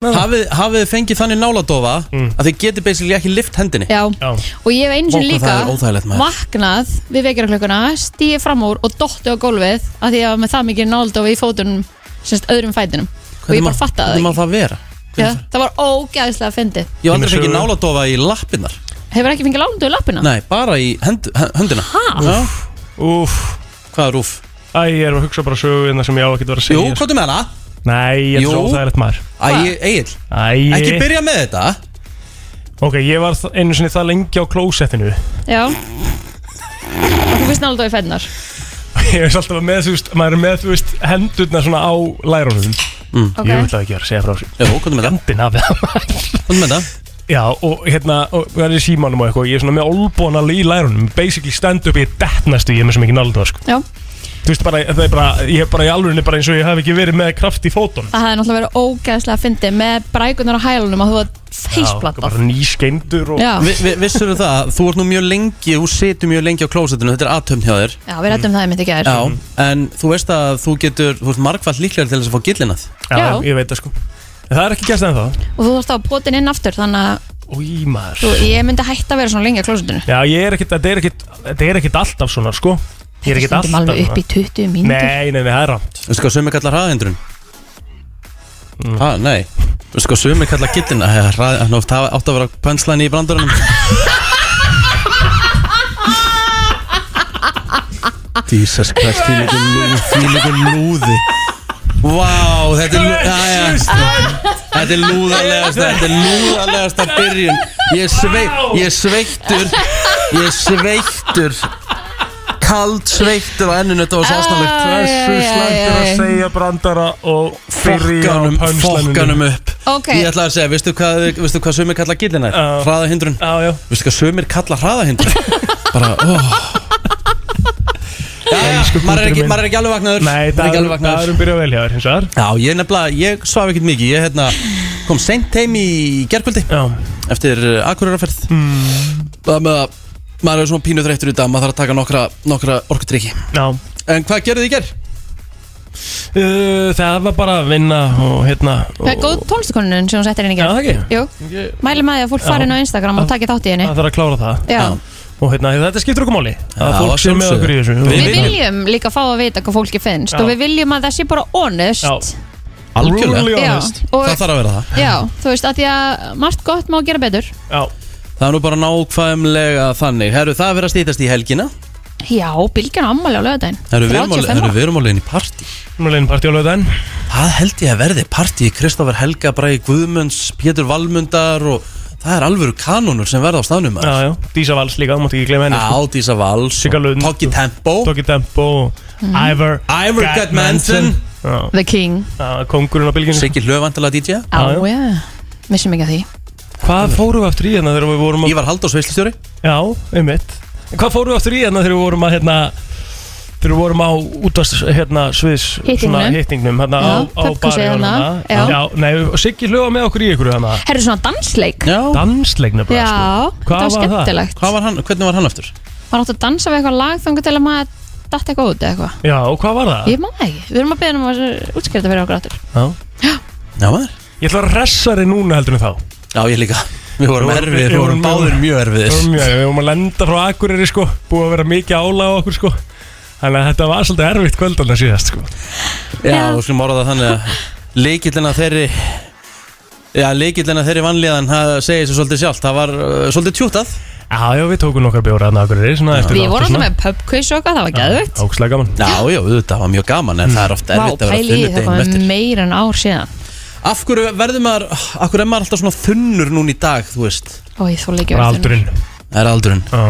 hafið, þið fengið þannig náladofa Mm. að þið getið basically ekki lift hendinni Já, Já. og ég hef einu sinni Vá, hvað líka það vaknað við vekjaraklökkuna, stíði fram úr og dotti á gólfið að því að ég var með það mikið náldofi í fótunum, semst öðrum fætinum og ég bara fattaði það Hvernig má ekki það vera? Já, það var ógæðislega fyndið Ég hef aldrei fengið sögu. náladofa í lappinnar Hefur ekki fengið lándu í lappina? Nei, bara í hend, höndina Ha? Já, Úf, Hvað er rúf? æ, ég er að hugsa bara söguna sem ég á að vera að segja Jú, hvað er með hana? Nei, ég er Jú. svo óþægilegt maður. Æ, Egil, Æ, ekki byrja með þetta. Ok, ég var þ- einu sinni það lengi á klósettinu. Já. Og þú finnst náldofi fætinar? Ég veist alltaf að með, þú veist, maður er með, þú veist, hendurna svona á lærunum. Ok. Ég vil það ekki vera að segja frá þessu. Hvað er með það? Gandinn af það. Er með það? Já, og hérna, og það er í símanum og eitthvað Ég er svona með alveg í lærunum. Basically stand up í dettnastu, ég er með svo mikið náldur, sko. Já, Þú veist bara, það er bara, ég er bara í alvörinni bara eins og ég hef ekki verið með kraft í fótun það hefði náttúrulega verið ógæðislega fyndið með brækunar á hælunum og þú var feysplattað bara nýskeindur og Já, Vi, vi, vissur það, þú ert nú mjög lengi Þú situr mjög lengi á klósettinu, þetta er aðtöfn hjá þér. Já við rættum það einmitt í gær. Já, en þú veist að þú getur Þú ert margfald líklega til þess að fá gillinað Já, Já. ég veit það sko. En það er ekki gæst ennþá. Og þú varst á potin inn aftur þannig að Új, maður. þú, ég myndi hætta að vera svona lengi á klósutinu Já, ég er ekkit, þetta er ekkit, þetta er ekkit alltaf svona, sko Ég er ekkit alltaf alveg upp í 20 mínútur. Nei, nei, nei, það er rámt Veistu hvað sumi kallar hraðahindrun? Mm. Ha, nei. Veistu hvað sumi kallar gillina? Það átt að vera pönslæni í brandurunum Jesus Christ, því líkur lúði Því líkur lúði. Vá, þetta er lú- já, já. Þetta er lúðarlegasta Þetta er lúðarlegasta byrjun. Ég er, svei, ég er sveittur. Ég er sveittur Kald sveittur á enninu Þetta var svo aðsnalegt Þessu slættur að segja brandara og fyrir á Fokkanum, pönslæninu fokkanum upp. Ok. Ég ætla að segja, veistu hvað, veistu hvað sumir kalla gillina Já. Hraðahindrun. Já, já. Veistu hvað sumir kalla hraðahindrun? Bara, óh Já, já, Elsku maður er ekki, maður er ekki alveg vaknaður. Nei, Maður er ekki alveg vaknaður. erum byrjað vel hjá þér, hins vegar. Já, ég nefnilega, ég svaf ekkert mikið. Ég hérna, kom seint heim í gerkvöldi Já, Eftir akureyraferð. Mm, Það með að maður er svona pínu þreyttur í dag Maður þarf að taka nokkra, nokkra orkudrykki. Já. En hvað gerðu þið í ger? uh, Það var bara að vinna og hérna Það er góð tónlistakonunin sem hún settir inn í Já, gær það ekki? Jú, mæli með því að fólk Já. fari inn á Instagram og taki þátt í henni. Það þarf að klára það. Já, Og hérna, þetta skiptir okkur máli Já, Að fólk að sé með sjálfsögðu. okkur í þessu. Við við viljum- líka fá að vita hvað fólki finnst Já. og við viljum að það sé bara honest. Já. Algjörlega. Brutally Já, honest. og Það þarf að vera það. Já, þú veist að því að margt gott má gera betur. Já, Það er nú bara nákvæmlega þannig. Herru, það er verið að stýtast í helgina. Já, bylgjan á ammali á lögadaginn Herru, við erum á- 35 herru, við erum á leiðin í partí. Nú leginn partí á lögðan Það held ég að verði partí Kristoffer Helga, Bræði Guðmunds, Pétur Valmundar og það er alvöru kanonur sem verða á staðnum Já, já, Dísa Vals líka, þú mátt ekki gleyma henni. Sko. Já, Dísa Vals, Sigga Lund. Toggi Tempo. Tóki Tempo Ivor Ivor Gudmanson Já, The King. Já, kongurinn á bylginu Siggi Hlöfandalega DJ Á, Já, já. já, missum ekki að því Hvað fórum við aftur í hérna þegar við vorum að Ívar Halldórs veislustjóri Já, einmitt En Hvað fórum við aftur í hérna þegar við vorum að hérna Þegar við vorum á útvast hérna sviðs Hittingnum. svona hittingnum hérna Já, á, á pubquizið barjánum hérna, já. já, nei, og Siggi hljóða með okkur í ykkur hérna Herru svona dansleik Já Dansleik nefnilega Já, sko. það Hvað var var það? skemmtilegt Hvað var hann, hvernig var hann aftur? Maður átti að dansa við eitthvað lag þangar til að maður datt eitthvað út eða eitthvað Já, og hvað var það? Ég maður ekki, við erum að beða um að útskrifa fyrir okkur áttur Já. Já, maður Ég ætla að ressari núna heldur en þá Já, ég líka. Við vorum Við vorum- erfiðir, við vorum báðir mjög- erfiðir. vorum mjög- við vorum að lenda frá Akureyri sko Búið að vera mikið álag á okkur sko. Þannig að þetta var svolítið erfitt kvöldan að síðast sko. Já, Já. þú skulum orða þannig að Leikillina þeirri Já, leikillina þeirri vanlíðan Það segir sér svolítið sjálft. Það var uh, svolítið tjútað Já, já, við tókum nokkar bjóra að Akureyri svona eftir Við vorum alltaf með pubquiz og eitthvað, það var geðvögt Ókslega gaman. Já, já, þetta var mjög gaman En það er ofta Vá, erfitt að vera pæli það var eftir. meira en ár síðan Af hverju verður maður Af hverju er maður alltaf svona þunnur núna í dag Þú veist Ó, ég þó leikja Bara aldurinn Það er aldurinn Já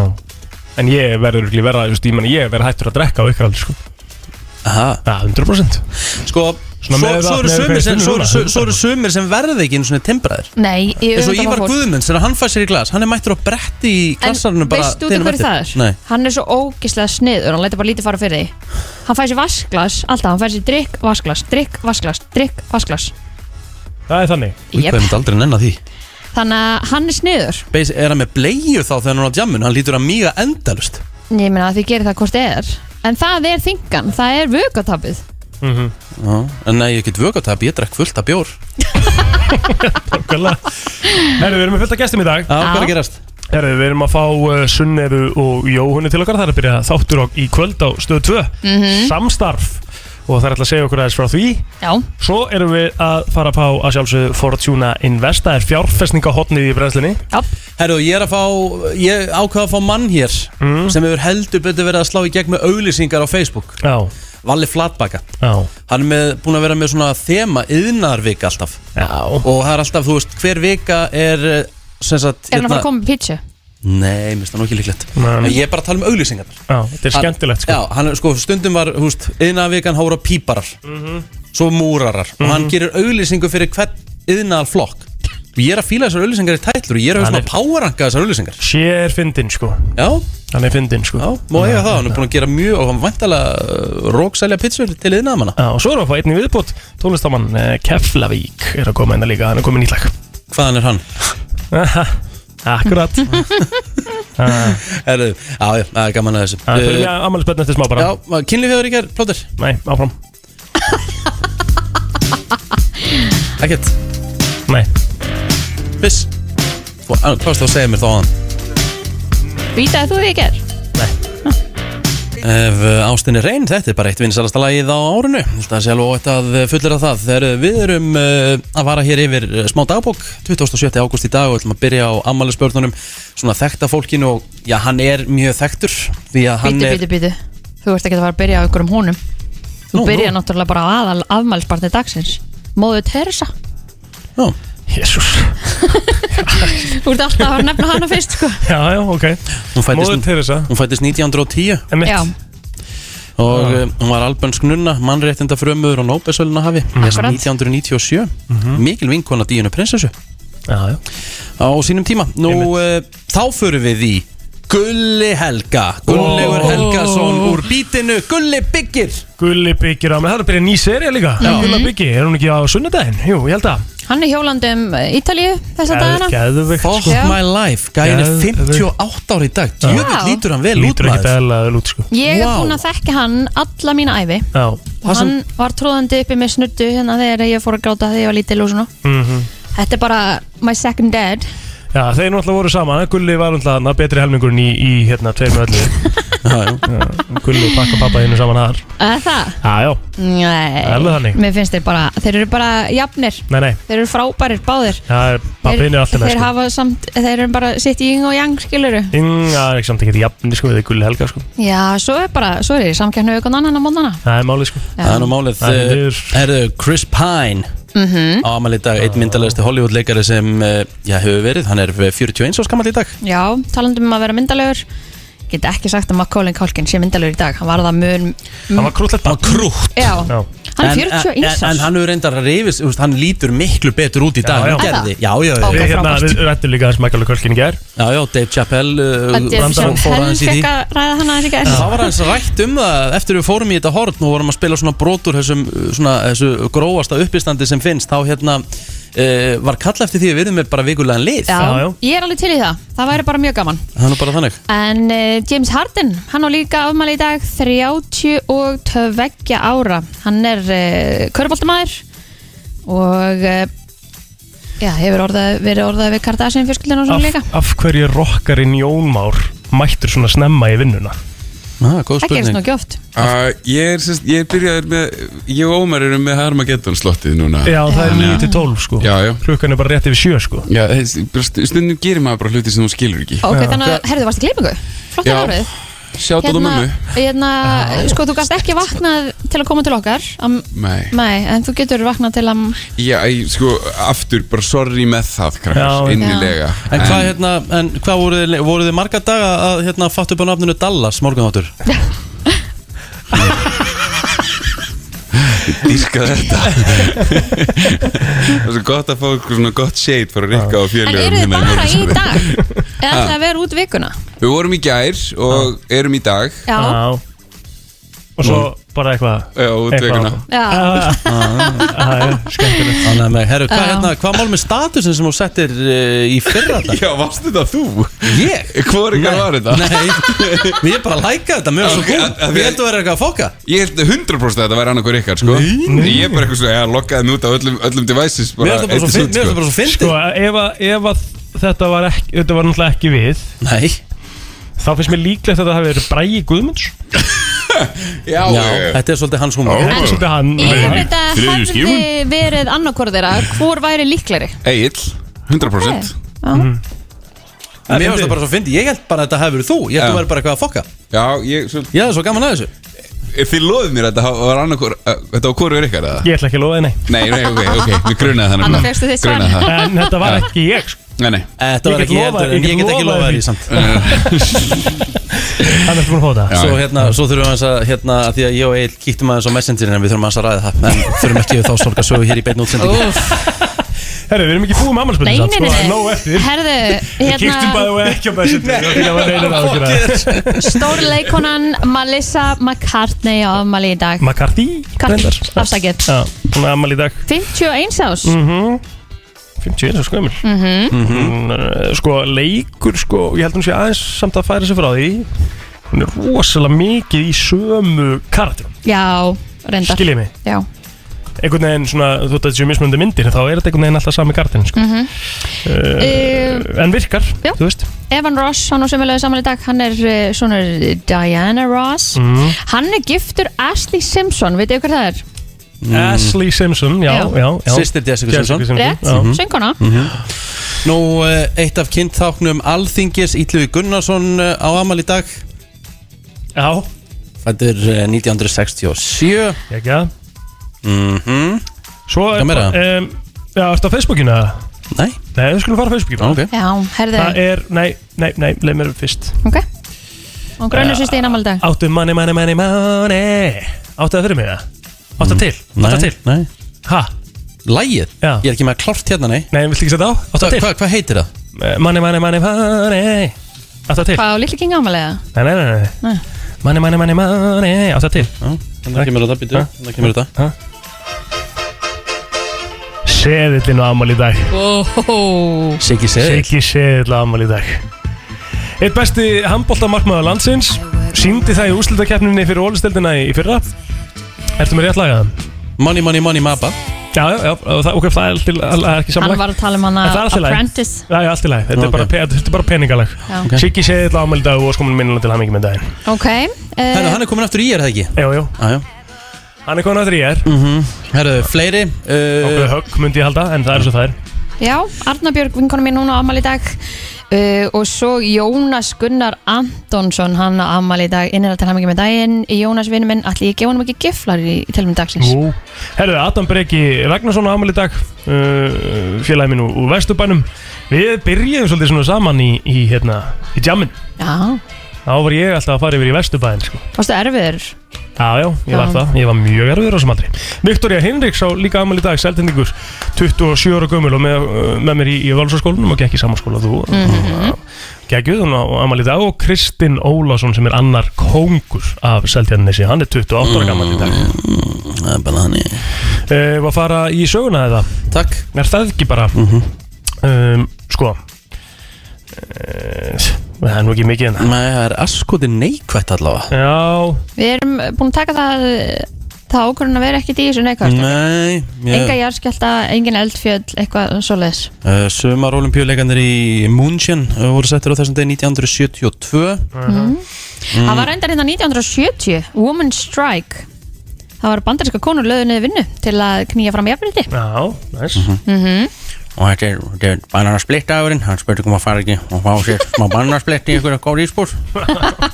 En ég verður ekki verða, þú veist, ég meni, ég verður hættur að drekka á ykkur aldur, sko. Aha. Já, 100%. Sko Svo, með svo, það- eru sumir sem, svo, svo, eru sumir sem verða ekki einu svona timbraðir Nei, ég eins og auðvitað Ívar var fólk Guðmunds þegar hann fær sér í glas hann er mættur á bretti í En klassarunum bara veistu út af deginum hverju eftir. það er? Nei. Hann er Það er þannig. Jep. er myndi aldrei nenn að því. Þannig að hann er sniður. Beis, er hann með bleiðu þá þegar hann er á jamminu hann lítur að míga endalust Ég meina að þið gerir það hvort eð er. En það er þingan, það er vökatapið Mhm. Já, En nei, ég get vögatap, ég drekk fullt af bjór. Nákvæmlega. Herru, við erum með fullt að gestum í dag. Já, hvað er að gerast? Herru, við erum að fá uh, Sunnefu og Jóhunni til okkar. Það er að byrja þáttur á, í kvöld á stöðu 2 Mhm. Samstarf Og það er alltaf að segja okkur aðeins frá því. Já, Svo erum við að fara að fá að sjálfsögðu Fortuna Invest. Það er fjárfestningahotnið í brennslinni já, Herru, ég er að fá, ég ákvaða að fá mann hér Mm. sem hefur heldur betur verið að slá í gegn með auglýsingar á Facebook. Já, Valli Flatbaka. Já, Hann er með, búin að vera með svona þema yðnarvika alltaf. Já. Og það er alltaf, þú veist, hver vika er eh, sem sagt, er hann að fara að koma með pítsu? Nei, mér finnst það nú ekki líklegt. Nei. En Ég er bara að tala um auglýsingar Já, þetta er skemmtilegt sko. Já, hann, er, sko, stundum var, þú veist, yðnavikan hóra píparar. Mhm. Svo múrarar. Og hann gerir auglýsingu fyrir hvern yðnaðal flokk Og ég er að fíla þessar auglýsingar í tætlur. Og ég er að er- powerranka þessar auglýsingar. Sér fyndin sko. Já, Hann er fyndin sko. Já, má eiga það. Hann er búin að gera mjög og hann væntalega uh, róksælja pizzur til yðnaðamanna Já, og svo erum við að fá einnig viðbútt Að að? Akkurat. Það Herðu, já, já, það er gaman að þessu. Er fyrir mig ammælisbönn eftir smá bara. Já, kynlífjöður í gerð, plóter? Nei, áfram. Ekkert, Nei. Viss? Þú- á, Hvað varst þú að segja mér þá hann? Vítaði þú því ekki er? Ef uh, ástin er reyn, þetta er bara eitt vinsalasta lagið á árinu. Það er sjálf óætt að fullera það. Þegar við erum uh, að vara hér yfir smá dagbók 27. ágúst í dag og ætlum að byrja á ammælisbörnunum Svona þekkta fólkinu og já, hann er mjög Bítu, er bítu, bítu Þú ert ekki að fara að byrja á ykkur um honum. Þú Nú, byrja nú. náttúrulega bara á aðal afmælsbarni dagsins. Móðu Teresa. Já, Jésús Þú ert alltaf að nefna hana fyrst sko. Já, já, ok. Hún Móður fættist, Teresa. hún fættist 1910 Emitt Já, og uh, hún var albönsk nunna, mannréttinda frömmuður og nóbesöluna hafi Akkurat. 1997 Mikil vinkona Díunu prinsessu. Já, já. Á sínum tíma. Nú, uh, þá förum við í Gulli Helga. Gullegur. Helgason úr bítinu. Gulli Byggir. Gulli byggir á mig Það er að byrja ný serið líka. Gulli byggir, er hún ekki á sunnudaginn? Jú, ég held að hann er hjólandi um Ítalíu þessa dagana. Geðveikt Fuck sko. my life Gæin er Geðveikt. 58 ári í dag. Já. lítur hann vel út Lítur ekki maður eðlaður út sko. Ég er Vá. búin að þekka hann alla mína ævi. Já. Og hann var tróðandi uppi með snuddu hérna þegar ég fór að gráta þegar ég var lítil og svona. Mm Þetta er bara my second dad Já, þeir náttúrulega voru saman Gulli var náttúrulega betri helmingurinn í, í hérna, tveimur öllu. Já, já. Gulli og pakka pappa einu saman þar. Eða það? Já, já, Nei, Alveg þannig. mér finnst þeir bara, þeir eru bara jafnir. Nei, nei. Þeir eru frábærir, báðir. Það er pappin er alltaf þeir sko. hafa samt, þeir eru bara sitt í yng og yang, skiluru Ynga, það er ekki samt ekki jafn sko, við Gulli Helga sko. Já, svo er bara, svo er ég samkjörnu ykkur annan á mótana Það er málið sko. Það er nú málið. Það er Eh, niður. Herðu, Chris Pine Mhm. á amal í dag, einn myndalegasti Hollywood-leikari sem eh, já, hefur verið, hann er 41 árs gammal í dag. Já, talandum um að vera myndalegur. Get ekki sagt að Macaulay Culkin sé myndalegur í dag. Hann var það mun Það var krúllett Hann var krútt Já, Já. Hann er En- 41 en, en árs hann hefur reyndar að reyfis Hann lítur miklu betur út í dag Já, en hann já. gerði. Já, já, já, Ok, Við hérna, við rættum líka þess Michael Culkin í gær. Já, já Dave Chappelle uh, Dave Chappelle fekk að ræða hann aðeins í gær. Það var aðeins rætt um það eftir við fórum í þetta horn og vorum að spila svona brotur þessum, uh, svona, þessu grófasta uppistandi sem finnst. Þá hérna uh, var kall eftir því að við erum með bara vikulegan lið. Já, Já, já. ég er alveg til í það. Það væri bara mjög gaman. Það er nú bara þannig. En uh, James Harden, hann á líka afmæli í dag 32 ára. Hann er uh, köruboltamæður og uh, já, hefur orðað, verið orðað við Kardashian fjölskyldinu og svona líka. af, af hverju er rockarinn Jón Már mættur svona snemma í vinnuna? Ah, Góð Það gerist ekki oft Uh, ég er, sérst, ég er byrjaður með Ég og Ómar erum með Harmageddon slottið núna Já, það er Já. 9 til 12 sko Já, já. Klukkan er bara rétt yfir 7 sko Já, stundum gerir maður bara hluti sem þú skilur ekki Ok, Já. þannig að, herðu, varstu klippingu? Flott Já. að árið Sjátt á það mömmu hérna, sko, þú gast ekki vaknað til að koma til okkar um, Nei, Nei, en þú getur vaknað til að já, ég, sko, aftur, bara sorry með það, krakkar, Já. innilega En hvað hérna, en hvað voruð þið, voruð þið marga daga að hérna fattu upp á nafninu Dallas morgunáttur? Dýrka þetta Það er svo gott að fá eitthvað svona gott shade frá Rikka og En fjölugum eru þið bara í dag? Eða ætlaði að vera út vikuna? Við vorum í gær og erum í dag. Já, Og svo bara eitthvað Já, er skemmtilegt. Þannig að með, herru, hvað, hérna, hvað mál með statusin sem þú settir uh, í fyrra dag? Já, varst þetta þú? Ég? Hvor ykkar var þetta? Nei, ég bara læka þetta mjög svo Ok, góð. að- að Við við- heldum að vera eitthvað að fokka. Ég held 100% að þetta væri annarkur ykkar, sko. Nei. Ég er bara eitthvað svo, ég loggaði mig út á öllum, öllum devices Mér finnst það bara svo fyndið, mér svo Sko, ef, að- ef að þetta var ekki Þetta var náttúrulega ekki við Nei, Þá finnst mér líklegt að þetta hafi verið Bræi Guðmunds Já, já, þetta er svolítið hans er svolítið hann ef þetta hefði verið annarkor þeirra. Hvor væri líklegri? Egil, 100% Mér finnst það bara svo fyndið, ég held bara að þetta hefur verið þú. Ég held að vera bara eitthvað að fokka. Já, ég, hafði svo gaman að þessu þið loðið mér að þetta var annarkur Þetta var hvorur ykkar, eða? Ég ætla ekki að lofa þið, nei Nei, nei, ok, ok, við grunaði þannig Annars fékkstu þitt svar. En þetta var ekki ég sko. Nei, nei Þetta Ég var ekki ég en ég get ekki lofað lofað því. samt Hann er búin að Já. Svo hérna, svo þurfum við aðeins að, hérna, að því að ég og Egil kýttum aðeins á messengerin en við þurfum aðeins að ræða það En þurfum ekki við þá sorga sögu hér í beinu útsendingu Herru, við erum ekki búið með Nei, ammalspilin nei, nei, Nó nei eftir. Herðu, Við kýftum hérna bæði og ekki á messenger Stórleikonan Melissa McCartney á afmæli í dag. McCarthy Carthy, reyndar. afsakið. Já, hún er ammali í dag. 51 ás Mhm. 51 er skömmul Hún er, Sko, leikur sko Ég held hún sé aðeins samt að færa sig frá því. Hún er rosalega mikið í sömu karakterum. Já, reyndar. Skiljið mig? Já, einhvern veginn svona, þú veit að þetta séu mismunandi myndir þá er þetta einhvern veginn alltaf sami kartin sko. Mhm. uh, en virkar Já. þú veist Evan Ross, hann á sömulega saman í dag Hann er uh, svona Diana Ross mm. Hann er giftur Ashley Simpson Veit þið hver það er? Ashley Simpson, já, Já. já, já. Sýstir Jessica Simpson Rétt, já. sönguna Nú, eh, eitt af kynntháknum Alþingis Ítluvi Gunnarsson eh, á amal í dag já, Fættur eh, 1967 ekki að Mhm. Svo er Hvað meira? um, já, ertu á Facebookinu eða? Nei, nei, við skulum fara á Facebookinu. Ok. Já, herðu það er, nei, nei, nei, leið mér fyrst. Ok. Og grönnur sýsti í námæli dag áttu money, money, money, money. Áttu það fyrir mig það? áttu það til, áttu það til? Nei, ha, Lægið? Já. Ég er ekki með að klárt hérna, nei. Nei, viltu ekki setja á? áttu Hva, það til? hva, Hvað heitir það? Eh, money, money, money, money. Áttu það til? Hvað á Lilli King ámæli eða? Nei, nei, nei, nei. Nei. Money, money, money, money. Á það til? Já, þannig kemur þetta, býtu Ha? Þannig kemur þetta Seðillin á ammál í dag. Óhó. Siggi segir Siggi seðill á ammál í dag. Eitt besti handbóltamarkmaður landsins Sýndi það í úslitakeppninni fyrir ólisteldina í fyrra. Ertu með rétt lagað? Money, money, money, mappa. Já, já, já, og það, ok, það er, til, það er ekki Hann samanlag var að tala um hana. Apprentice. Já, já, allt í lagi, þetta er bara, er bara peningalag. Já. Ok. Siggi seðill á ammál í dag og skoðum minnilega til hann ekki með daginn. Ok uh, hann er komin aftur í er það ekki? Jú, jú, Já, já hann er komin að þrýjar. Herru, fleiri Okkur uh, högg myndi ég halda, en það er svo það er Já, Arna Björg, vinkonu mín núna á afmæli í dag. Uh, Og svo Jónas Gunnar Antonsson Hann á afmæli í dag Innir að tala mikið með daginn. Jónas vinur minn, allir ég gefa hann ekki giflar í, í tilum dagsins? Ú. Herðu, Adam Breki Ragnarsson á amal í dag uh, félagi minn úr, úr Vesturbænum. Við byrjuðum svolítið svona saman í, í, hérna, í jammin Já, Þá var ég alltaf að fara yfir í Vesturbæn sko. varstu erfiður Já, já, ég var það, ég var mjög erfiður á þessum aldri. Viktoria Hinriks á líka amal í dag Seltendingur, 27 ára gömul og með, uh, með mér í, í Valsarskólanum og gekk í samanskóla þú. Mm -hmm. Gekkjuð, hún á amal í dag og Kristinn Ólásson sem er annar kóngur af Seltendinesi, hann er 28 ára gammal í dag. Það er bara þannig. Uh, Var að fara í söguna eða? Takk. Er það ekki bara? Um, Sko uh, Það er nú ekki mikið en það. Nei, það er askoti neikvætt allavega. Já, Við erum búin að taka það Það ákvörðun að vera ekkert í þessu neikvært Nei Enga ég, jarðskjálta, engin eldfjöll, eitthvað svoleiðis? Uh, Sumar olimpíuleikandir í München uh, voru settir á þessum degi 1972 Það var reyndar hérna 1970 Woman Strike. Það var bandaríska konur löðu niður vinnu til að knýja fram jafnveldi. Já, næs Og þetta er, þetta er bananasplittagurinn Hann spurði um að fara ekki og fá sér smá bananasplitt í einhverja góð íspúr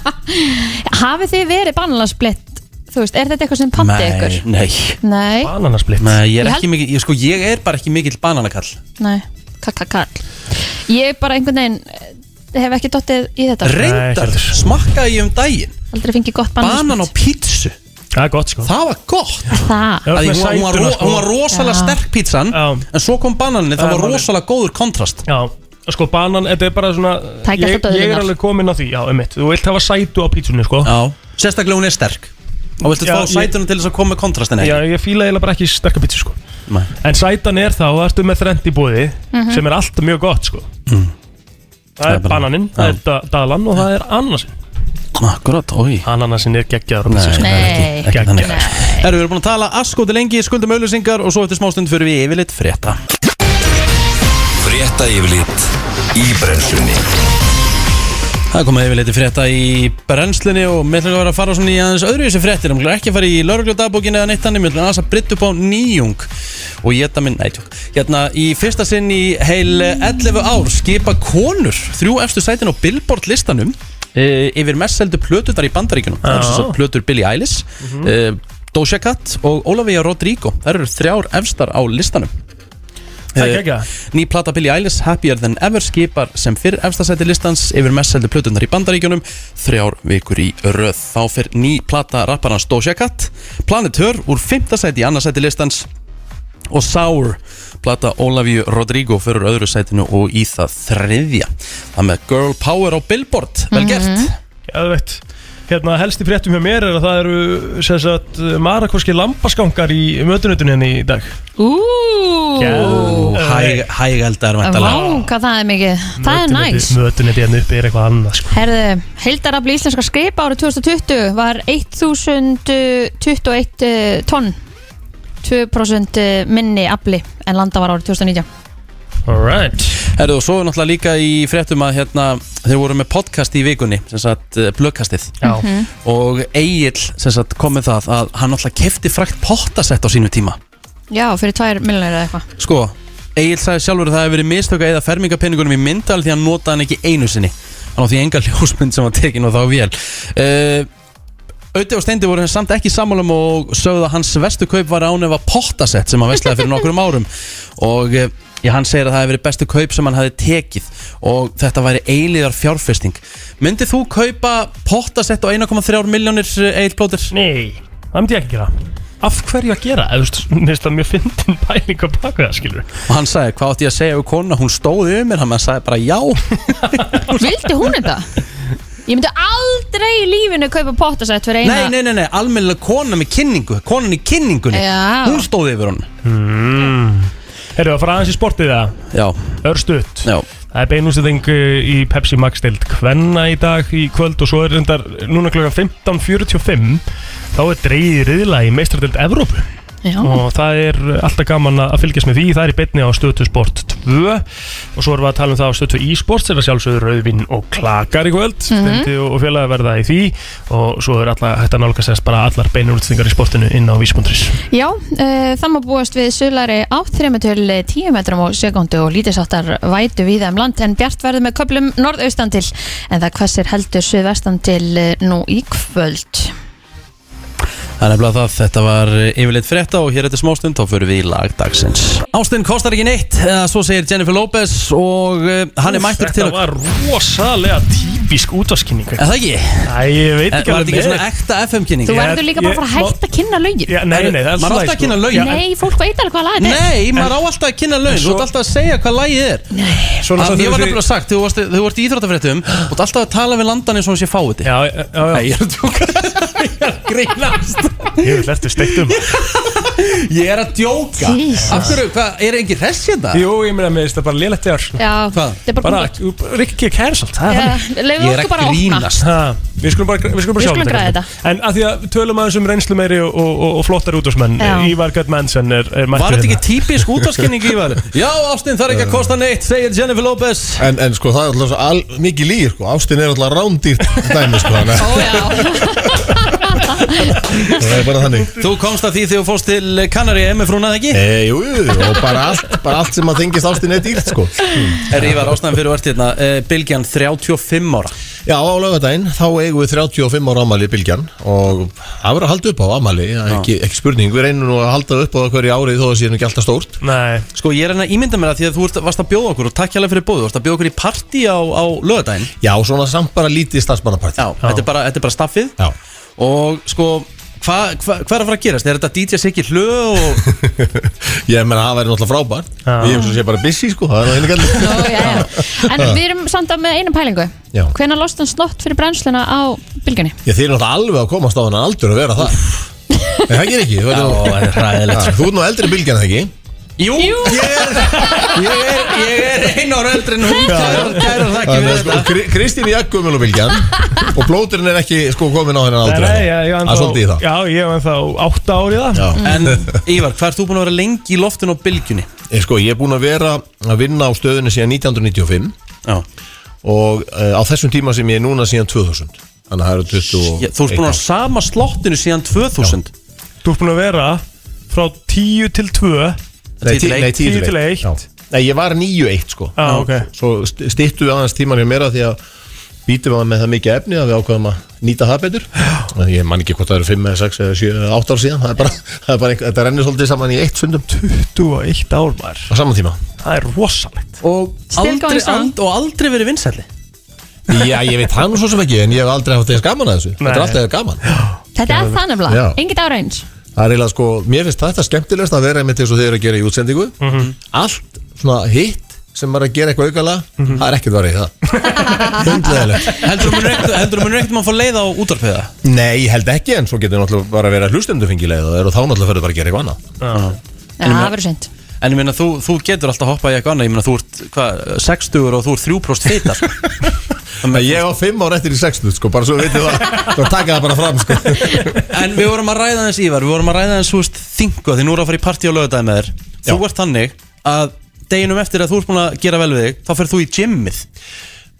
Hafið þið verið banalansblitt? Þú veist, er þetta eitthvað sem patti ykkur? nei. Nei, Bananasplitt Nei, ég er Ég ekki mikið, ég, sko, ég er bara ekki mikill bananakall. Nei, kakakall. Ég bara einhvern veginn eh, hef ekki dottið í þetta. Reyndar, smakkaði ég um daginn Aldrei fengið gott Banan á banalansblitt pítsu Það er gott sko. Það var gott. Það, Já, Að með hún, var- hún, var, sætuna, ro- sko. hún var rosalega Já. sterk pítsan Já. En svo kom bananinni, það Það er var málið. rosalega góður kontrast. Já, sko banan, þetta er bara svona Tæki ég, alltaf ég er döðlunar. alveg komin á því, já, um Þú vilt hafa sætu á pítsunni, sko. Já, sérstaklega hún er sterk. Og viltu Já, fá ég- sætunum til þess að koma með kontrastin Já, ekki? ég fíla eiginlega bara ekki sterka pítsu sko. Nei. En sætan er þá, það ertu með þrend í búði sem er alltaf mjög gott sko. Það er er bananinn, það er da dalan og það er ananasinn Akkurat, oi Ananasinn er geggjaður sko. það er ekki, Nei. ekki þannig Nei. Erum við erum búin að tala askóti lengi, skuldum auðlýsingar og svo eftir smástund fyrir við yfirleitt frétta Frétta yfirlit í brennslunni Það er komið yfirleitt frétta í brennslunni og við ætlum að vera að fara svona í aðeins öðru þessi fréttir Við ætlum ekki að fara í laurugljóðdagbókinu eða neitt Við ætlum aðeins að brytta upp á nýjung og geta minn, nei tjók Hérna í fyrsta sinn í heil 11 ár skipa konur þrjú efstu sætin á Billboard listanum e, yfir mest seldu plötunar í bandaríkunum Það Já. svo plötur Billie Eilish e, Doja Cat og Olivia Rodrigo. Það eru þrjár efstar á listanum. Er geggjað. Ný plata Billie Eilish Happier Than Ever skipar sem fyrr efstasæti listans yfir mest seldu plötunar í bandaríkjunum. Þrjár vikur í röð. Þá fyrr ný plata rapparans Doja Cat, Planet Her úr fymta sæti í annarsæti listans og Sour, plata Olavíu Rodrigo fyrir öðru sætinu og í það þriðja. Það með Girl Power á Billboard, vel gert. Geðveitt Hérna helst í fréttum hjá mér er að það eru marakorski lambaskankar í mötunutunni henni í dag Ú, Geðveikt. Hæg, hægældar Vá, væntalega. hvað það er mikið Það er næs Mötunuti henni uppi er eitthvað annað sko. Herðu, heildarafli íslenska skreipa árið 2020 var 1021 tonn 2% minni afli en landa var árið 2019 Alright Herðu og svo er náttúrulega líka í fréttum að hérna, þeir voru með podcast í vikunni, sem sagt uh, blökkastið. Já. Og Egil sem sagt, kom með það að hann alltaf kefti frækt pottasett á sínu tíma. Já, fyrir 2 miljonir eða eitthvað. Sko, Egil sagði sjálfur að það hefði verið mistök að eða fermingapenningunum í myndal því að hann notaði hann ekki einu sinni. Hann á því enga ljósmynd sem var tekin og þá vél. Uh, Auði og Steindi voru samt ekki sammálum og sögðu að hans vestu kaup var án efa pottasett sem hann veslaði fyrir nokkurum árum og uh, já, hann segir að það hefði verið bestu kaup sem hann hefði tekið og þetta væri eilíðar fjárfesting Myndið þú kaupa pottasett á 1,3 miljónir Egil Plóter? Nei, það myndi ég ekki gera Af hverju að gera? Þú veist, Mér fyndin pæling að baka það, skilur og hann sagði, hvað átti ég að segja við kona hún stóði um mér, hann sagði bara já Vildi hún þetta? Ég myndi aldrei í lífinu kaupa pottasett fyrir nei, eina nei, nei, nei, almennilega kona með kynningu konan í kynningunni, Já. hún stóði yfir hún Herru, að fara aðeins í sportið það já, Örstutt. Já, Það er beinústæðing í Pepsi Max deild Kvenna í dag í kvöld og svo er reyndar núna klokkan 15.45 þá er dreigið riðla í meistradeild Evrópu Já, og það er alltaf gaman að fylgjast með því. Það er í beinni á stötu sport 2 og svo erum við að tala um það á stötu e-sports er að sjálfsögður rauðvinn og klakar í kvöld. Steindi og félagi verða í því. Og svo er alltaf hægt að nálgast bara allar beinurútstingar í sportinu inn á vísbundris Já uh, það má búast við suðlæri átt 3 til 10 metrum á sekundu og lítisáttar vætu við um land. En bjart verður með köplum norðaustan til. En það hversir heldur suðvestan til uh, nú í kvöld það er nefnilega það þetta var yfirleitt frétta og hér eftir smástund þá fyrir við í lag dagsins. Ástin kostar ekki neitt, eða svo segir Jennifer Lopez og uh, hann er mættur til Þetta að var rosalega típisk útvaskynning Er það ekki? Æ, ég veit ekki Var þetta ekki með- svona ekta FM-kynning? Þú verður líka bara að fara hætta að kynna lögin. Já, nei, nei, það er Maður á alltaf að kynna lögin. Nei, fólk veit alveg hvað lag þetta er. Nei, maður á alltaf að kynna laun, þú ert alltaf að segja hvað lagið er. Sem Ég var nefnilega sagt, þú varst, þú varst í íþróttafréttum Þú ert alltaf að tala við landan eins og að er að grínast Ég vil eftir steiktum Ég er að djóka Jesus. Af hverju, hvað, er engin hress hérna? Jú, ég meina með þetta bara lélegt þegar Já, Hvað? þetta er bara Bara, kúkut Rikki cancelled það er þannig. Leifum Ég er okkur að bara að opna grínast Ha, Við skulum bara, við skulum bara Við sjá skulum græða kannski. En að því að við tölum aðeins um reynslu meiri og, og, og, og flottar útvarsmenn Já. Ívar Göttmannsen er, er mættur Var þetta hérna. ekki típisk útvarskenning í var? Já, Ástin, það er ekki að kosta neitt, segir Jennifer Lopez En, en sko það er alltaf svo al, mikið lír sko. Ástin er alltaf rándýrt dæmi sko, þannig Ó já, að það er bara þannig. Þú komst að því þegar þú fórst til Kanari með frúnað ekki? e, jú, og bara allt, bara allt sem að þengist Ástin er dýrt sko. Er Ívar ástæðan fyrir vart hérna. Uh, Bilgjan 35 ára. Já, á laugadaginn þá eigum við 35 ára amali Bilgjan og það verður að halda upp á amali ekki, ekki spurning, við reynum nú að halda upp á hverju árið þó að það sé nú ekki alltaf stórt. Nei, Sko ég er hérna að ímynda mér að því að þú varst að bjóða okkur og takk hérlega fyrir bóðu, varst að bjóða okkur í partí á, á lögadaginn Já, svona samt bara lítið starfsmannaparti Já, Þetta, er bara, þetta er bara staffið. Já. Og sko Hvað hva, hva er að fara að gerast? Er þetta DJ Siggi hlöð og Ég meina, það væri náttúrulega frábært Já. Ég hef svo sé bara busy, sko, það er það einu gæli Nú, já, já. En við erum samt á með eina pælingu Já. Hvenær lost hann slott fyrir brennsluna á bylgjunni? Ég þeir náttúrulega alveg að komast á hann aldur að vera það En það gerir ekki, þú Já, ert nú- það er hræðilegt Já, Þú ert nú eldri bylgjan það ekki Jú, Ég, er, ég, er, ég er einu ára eldri en hún Kæra, kæra það ekki við er sko, þetta. Kri- Kristín í Jaggumil og bylgjan Og blóturinn er ekki sko komin á hennan aldrei Nei, nei, ég, Það er svolítið í það. Já, ég hef ennþá átta ári í það. Já. En Ívar, hvað ert þú búin að vera lengi í loftinu á bylgjunni? Ég, sko, ég er búin að vera að vinna á stöðunni síðan 1995 Já, Og uh, á þessum tíma sem ég er núna síðan 2000 Þannig að það eru 20 ég, þú ert búin að sama slottinu síðan 2000 Þú ert búin að vera frá 10 til 2 Nei, tí, nei, 10 til 1. Já. Nei, ég var 9-1 sko. Já, ok. Svo st- styttu við aðeins tíman hjá mér að því að Býtum við með það mikið efni að við ákveðum að nýta það betur. En Ég man ekki hvort það eru 5 eða 6 eða 7 eða 8 ár síðan. Það er bara, það er bara einhver, þetta rennir svolítið saman í eitt fundum 21 ár maður. Á saman tíma. Það er rosalegt. Og aldrei, strong. ald, og aldrei verið vinsælli. Já, ég veit það nú svo sem ekki En ég hef aldrei haft eins gaman að þessu. Þetta er Nei. alltaf gaman. Þetta er það Já. nefnilega, engin ára eins Það er eiginlega sko, mér finnst þetta skemmtilegast að vera einmitt eins og þið eru að gera í útsendingu. Allt svona hitt sem er að gera eitthvað aukala Það er ekkert varðið í það. Hundleðilegt Heldur þú ekkert maður að fá leið á útvarpiða? Nei, ég held ekki en svo getur náttúrulega bara að vera hlustendu fengileg og þá náttúrulega fyrir bara að gera eitthvað annað. Já, það verður seint En ég meina, þú, þú getur alltaf hoppað í eitthvað annað. Ég meina, þú ert, hvað, 60 og þú ert 3% fita sko. Þannig að ég á fimm ár eftir í 60 sko, bara svo við vitið það. Þá taka það bara fram sko. En við vorum að ræða þess Ívar Við vorum að ræða þess, þú veist, þingu Því nú er að fara í partí á lögudagi með þér. Þú ert þannig að deginum eftir að þú ert búin að gera vel við þig Þá fer þú í gymmið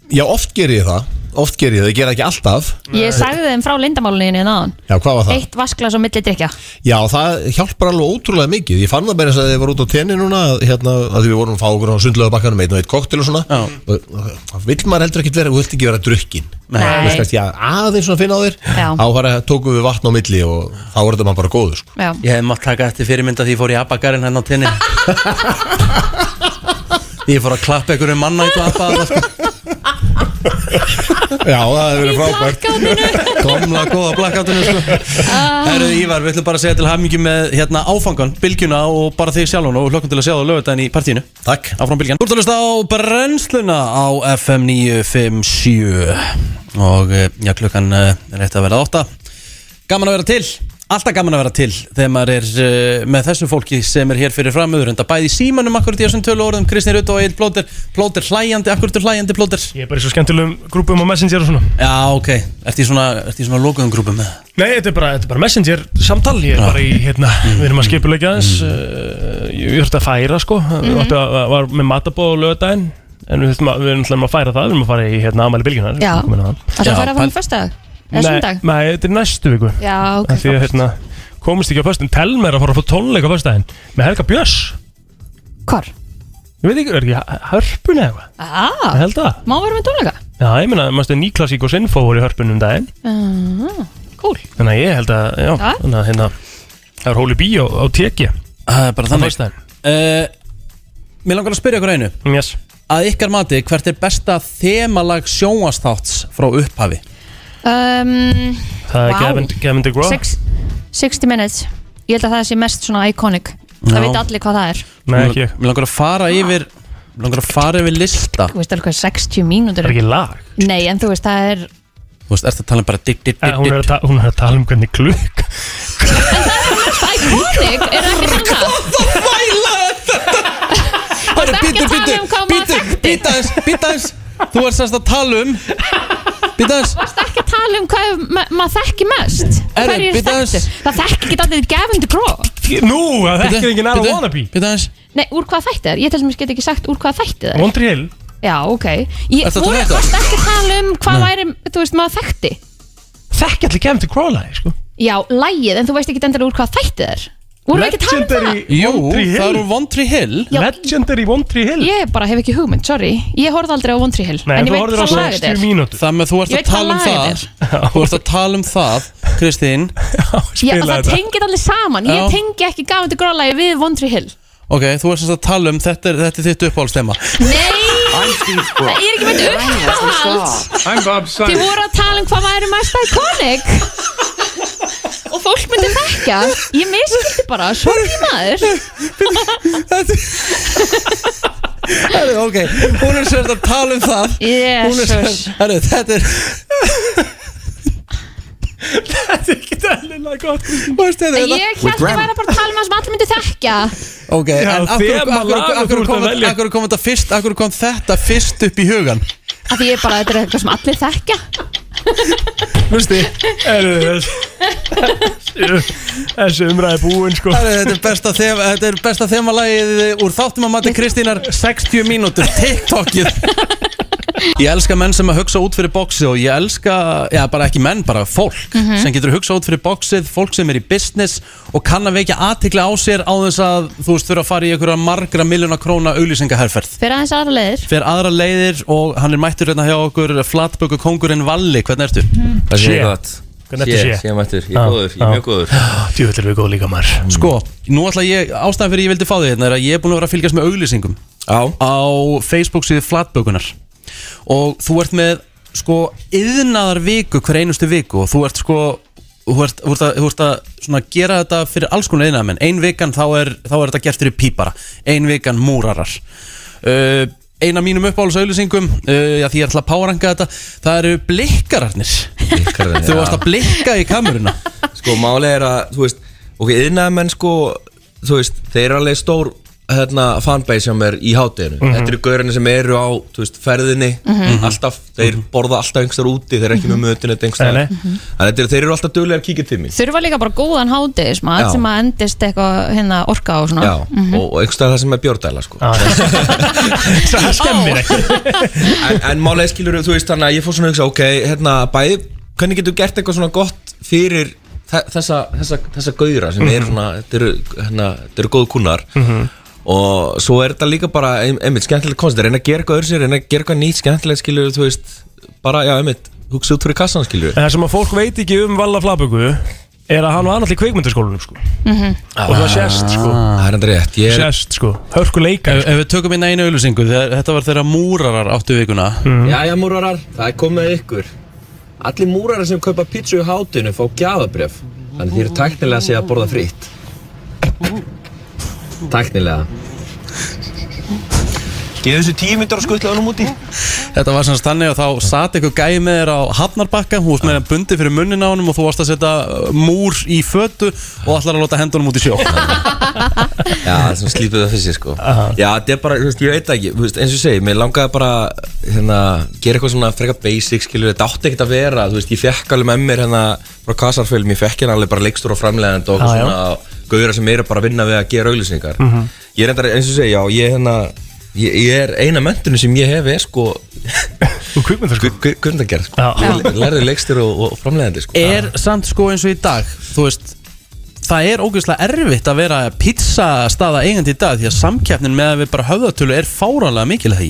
Já, oft ger ég það, oft ger ég það, ég ger það ekki alltaf. Ég sagði þeim frá lindamáluninu náðan Já, hvað var það? Eitt vasklas og milli drikja Já, það hjálpar alveg ótrúlega mikið. Ég fann það bara eins að þið var út á tenni núna hérna, að því við vorum að fá okkur á sundlega bakkanum einn og eitt koktel og svona. Og vill maður heldur ekkert vera, þú vilt ekki vera drukkin Nei. Veist, já, aðeins svona finna á þér. Þá tókum við vatn á milli og þá er þetta maður bara góður sko. Ég hef mátt taka eftir fyrirmynda því ég fór að klappa einhverju manna í sko. Já, það hefur verið frábært. Gamla góða blackoutunum sko. Herru Ívar, við ætlum bara að segja til hamingi með hérna, áfangan, bylgjuna og bara þig sjálfun og hlokkum til að sjá það lögutæðin í partíinu. Takk. Áfram bylgjan Þú ert að hlusta á brennsluna á FM 957 og eh, já, klukkan eh, er rétt að vera átta. Gaman að vera til, alltaf gaman að vera til þegar maður er uh, með þessu fólki sem er hér fyrir framöður en það bæði í símanum akkurat í þessum tölu orðum Kristni Rutt og Egil Plóter Plóter hlæjandi, akkurat er hlæjandi Plóter Ég er bara í svo skemmtilegum grúpum á Messenger og svona. Já, ok, ert í svona, ert í svona lokuðum grúpum með Nei, þetta er bara, þetta er bara Messenger samtal. Ég er bara í, hérna, við erum að skipulegja þess uh, Ég þurfti að færa, sko. Við áttu að, var með matabóð og lögadaginn En við við erum að færa það. Við erum að fara í, hérna, að Eða sundag Nei, þetta er næstu viku. Já, ok Af Því að, hérna, komist ekki á föstum Telma er að fara að fá tónleika á föstudaginn Með Helga Björns. Hvar? Ég veit ekki, er ekki hörpun eða eitthvað? Ég Ah, held það. má vera með tónleika? Já, ég meina, mástu Nýklassík og Sinfó voru í hörpunum um daginn. Uh, Cool. Þannig að ég held að, já, Já. þannig að hérna Það er hóli bíó á teki. Það er bara Á þannig. föstudaginn. Uh, Mér langar að spyrja ykkur einu. Yes. Að ykkar mati, hvert er besta þemalag sjónvastátts frá upphafi? Um, Það er. Gavin, Gavin DeGraw six, 60 minutes. Ég held að það sé mest svona iconic. Það Já. veit allir hvað það er. Nei, ekki Mér langar að fara yfir Mér langar að fara yfir lista. Þú veist alveg hvað 60 mínútur? Það er ekki lag. Nei, en þú veist, það er Þú veist, ertu að tala um bara ditt, ditt, Eh, ditt, Hún er að, ditt ta hún er að tala um hvernig klukk Iconic, er það ekki svona? Herru, ekki bíddu, að tala um hvað maður þekkti. bíddu aðeins, bíddu aðeins Þú ert sérst að tala um aðeins. Það er ekki að tala um hvað ma maður þekki mest. Er aðeins. þekktu? Það þekki ekki allir Gavin DeGraw Nú, það þekkir ekki næra wannabe. aðeins. Nei, úr hvað þætti það? Ég til dæmis get ekki sagt úr hvað þætti það er. Tree Hill Já, ok. Ég að tala um varst ekki að tala um hvað væri, þú veist, maður þekkti. Þekki allir Gavin DeGraw lagi, sko. Já, lægið, en þú veist ekki endilega úr hvað þætti það er Voru ekki að tala um það? Jú, það Hill eru One Tree Hill. Já. Legendary One Tree Hill. Ég bara hef ekki hugmynd, sorry. Ég horfði aldrei á One Tree Hill Nei, En ég þú veit horfður á hvað lag þetta 60 er. mínútur. Það með þú ert Ég að veit hvað tala um lag það. þetta Þú ert að tala um það, Kristín. Já, Spila það þetta. tengir allir saman. Ég Já. tengi ekki Gavin DeGraw lagi við One Tree Hill. Ok, þú ert sérst að tala um Þetta er, þetta er þitt uppáhaldstema Nei, það er ekki með uppáhald. I'm Bob Þið Simon. voru að tala um hvað væri mest iconic og fólk myndi þekka Ég miskildi bara, sorry maður. Herru, ok, hún er sérst að tala um það. Hún er Jesus sérst, herru, þetta er Þetta er ekki eðlilega gott Veistu, þetta þetta Ég held að vera bara að tala um það sem allir myndi þekka Ok, Já, en akkur, þema akkur, lag, akkur, þú ert kom, að velja. akkur kom þetta fyrst Akkur kom þetta fyrst upp í hugan Af því ég bara, þetta er eitthvað sem allir þekka Veistu, Þessi umræði búin sko. Þetta er besta þema Þetta er besta þemalagið úr þáttum að mati Kristínar. 60 mínútur, TikTokið Ég elska menn sem að hugsa út fyrir bóksi og ég elska, já bara ekki menn, bara fólk sem getur hugsa út fyrir bóksið, fólk sem er í business og kann að vekja aðtikla á sér á þess að þú veist þurfa að fara í einhverja margra miljóna króna auglýsingaherferð. Fyrir aðeins aðra leiðir. Fer aðra leiðir og hann er mættur hérna hjá okkur flatböku kongurinn Valli, hvernig ertu? Það Sé. sé gott? Hvernig ertu sé? Sé mættur, ég Já, er góður, ég já. er mjög góður. Djúvill er við góð líka maður. Sko, nú ætla ég, ástæðan fyrir ég vildi fá þig hérna er að ég er búin að vera að fylgjast með auglýsingum Já, á Facebook síðu flatbökunar og þú ert með sko yðnaðar viku hver einustu viku og þú ert sko þú ert, þú ert, að, þú ert að svona gera þetta fyrir alls konar yðnaðamenn ein vikan þá er, þá er þetta gert fyrir pípara. Ein vikan múrarar. Uh, ein af mínum uppáhaldsauðlýsingum uh, því ég ætla að páranga þetta það eru blikkararnir. Blikkararnir, þú varst að blikka í kameruna. Sko máli er að, þú veist Ok, yðnaðmenn sko, þú veist, þeir eru alveg stór hérna, fanbase sem er í hátteginu Þetta eru gaurinn sem eru á, veist, ferðinni Alltaf, þeir borða alltaf einhverstaðar úti Þeir eru ekki með mötun nei. Þannig að þeir eru alltaf kíkja til mín. Þurfa líka bara góðan hádegismat Já. sem að endist eitthvað hérna orka og svona. Já, og, og einhverstaðar það sem er bjórdæla sko. Það skemmir ekki. En, en málega skilur þú veist þannig að ég fór svona að hugsa ok, hérna bæði, hvernig getur gert eitthvað svona gott fyrir þe- þessa, þessa, þessa gauðra sem eru svona, þetta eru, hérna, þetta eru góðu kunnar og svo er þetta líka bara ein- einmitt skemmtilegt koncept, reyna að gera eitthvað öðru sér, reyna að gera eitthvað nýtt skemmtilegt skilur þú veist, bara já einmitt hugsa út fyrir kassan skilur En það sem að fólk veit ekki um Valla Flaböku er að hann var annars í kveikmyndaskólanum sko. og það sést sko. Það er enda rétt, ég er sést sko, hörku leikar ef, ef við tökum inn einu auðlýsingu þegar, þetta var þeirra múrarar áttu vikuna. Jæja múrarar, það er komið að ykkur. Allir múrarar sem kaupa pítsu í hátinu fá gjafabref Þannig þið eru tæknilega að segja að borða frýtt Tæknilega. Geðu þessu tíu myndir á skuttlaðunum úti. Þetta var semst þannig að þá sat eitthvað gæi með þér á Hafnarbakka. Þú varst með hann bundi fyrir munnin á honum og þú varst að setja uh, múr í fötu og ætlar að láta hendunum út í sjó. Já, það er svona slípið það fyrir sig sko Já, þetta er bara, ég veit ekki. Eins og ég segi, mér langaði bara hérna, gera eitthvað svona freka basic skilur, þetta átti ekkert að vera, þú veist, ég fekk alveg með mér hérna frá Kasarfilm, ég fekk hérna alveg bara leikstur og framlegend og svona gauðra sem eru bara að vinna við að gera auglýsingar. Ég er enda, eins og segi, já, ég hérna ég, ég er eina mentunum sem ég hef er sko Gundagerð, sko. Já. Ég lærði leikstur og, og framlegandi, sko. Er samt sko eins og í dag Þú veist Það er ógeðslega erfitt að vera pizzastaða eigandi í dag því að samkeppnin með að við bara höfðatölu er fáranlega mikil að því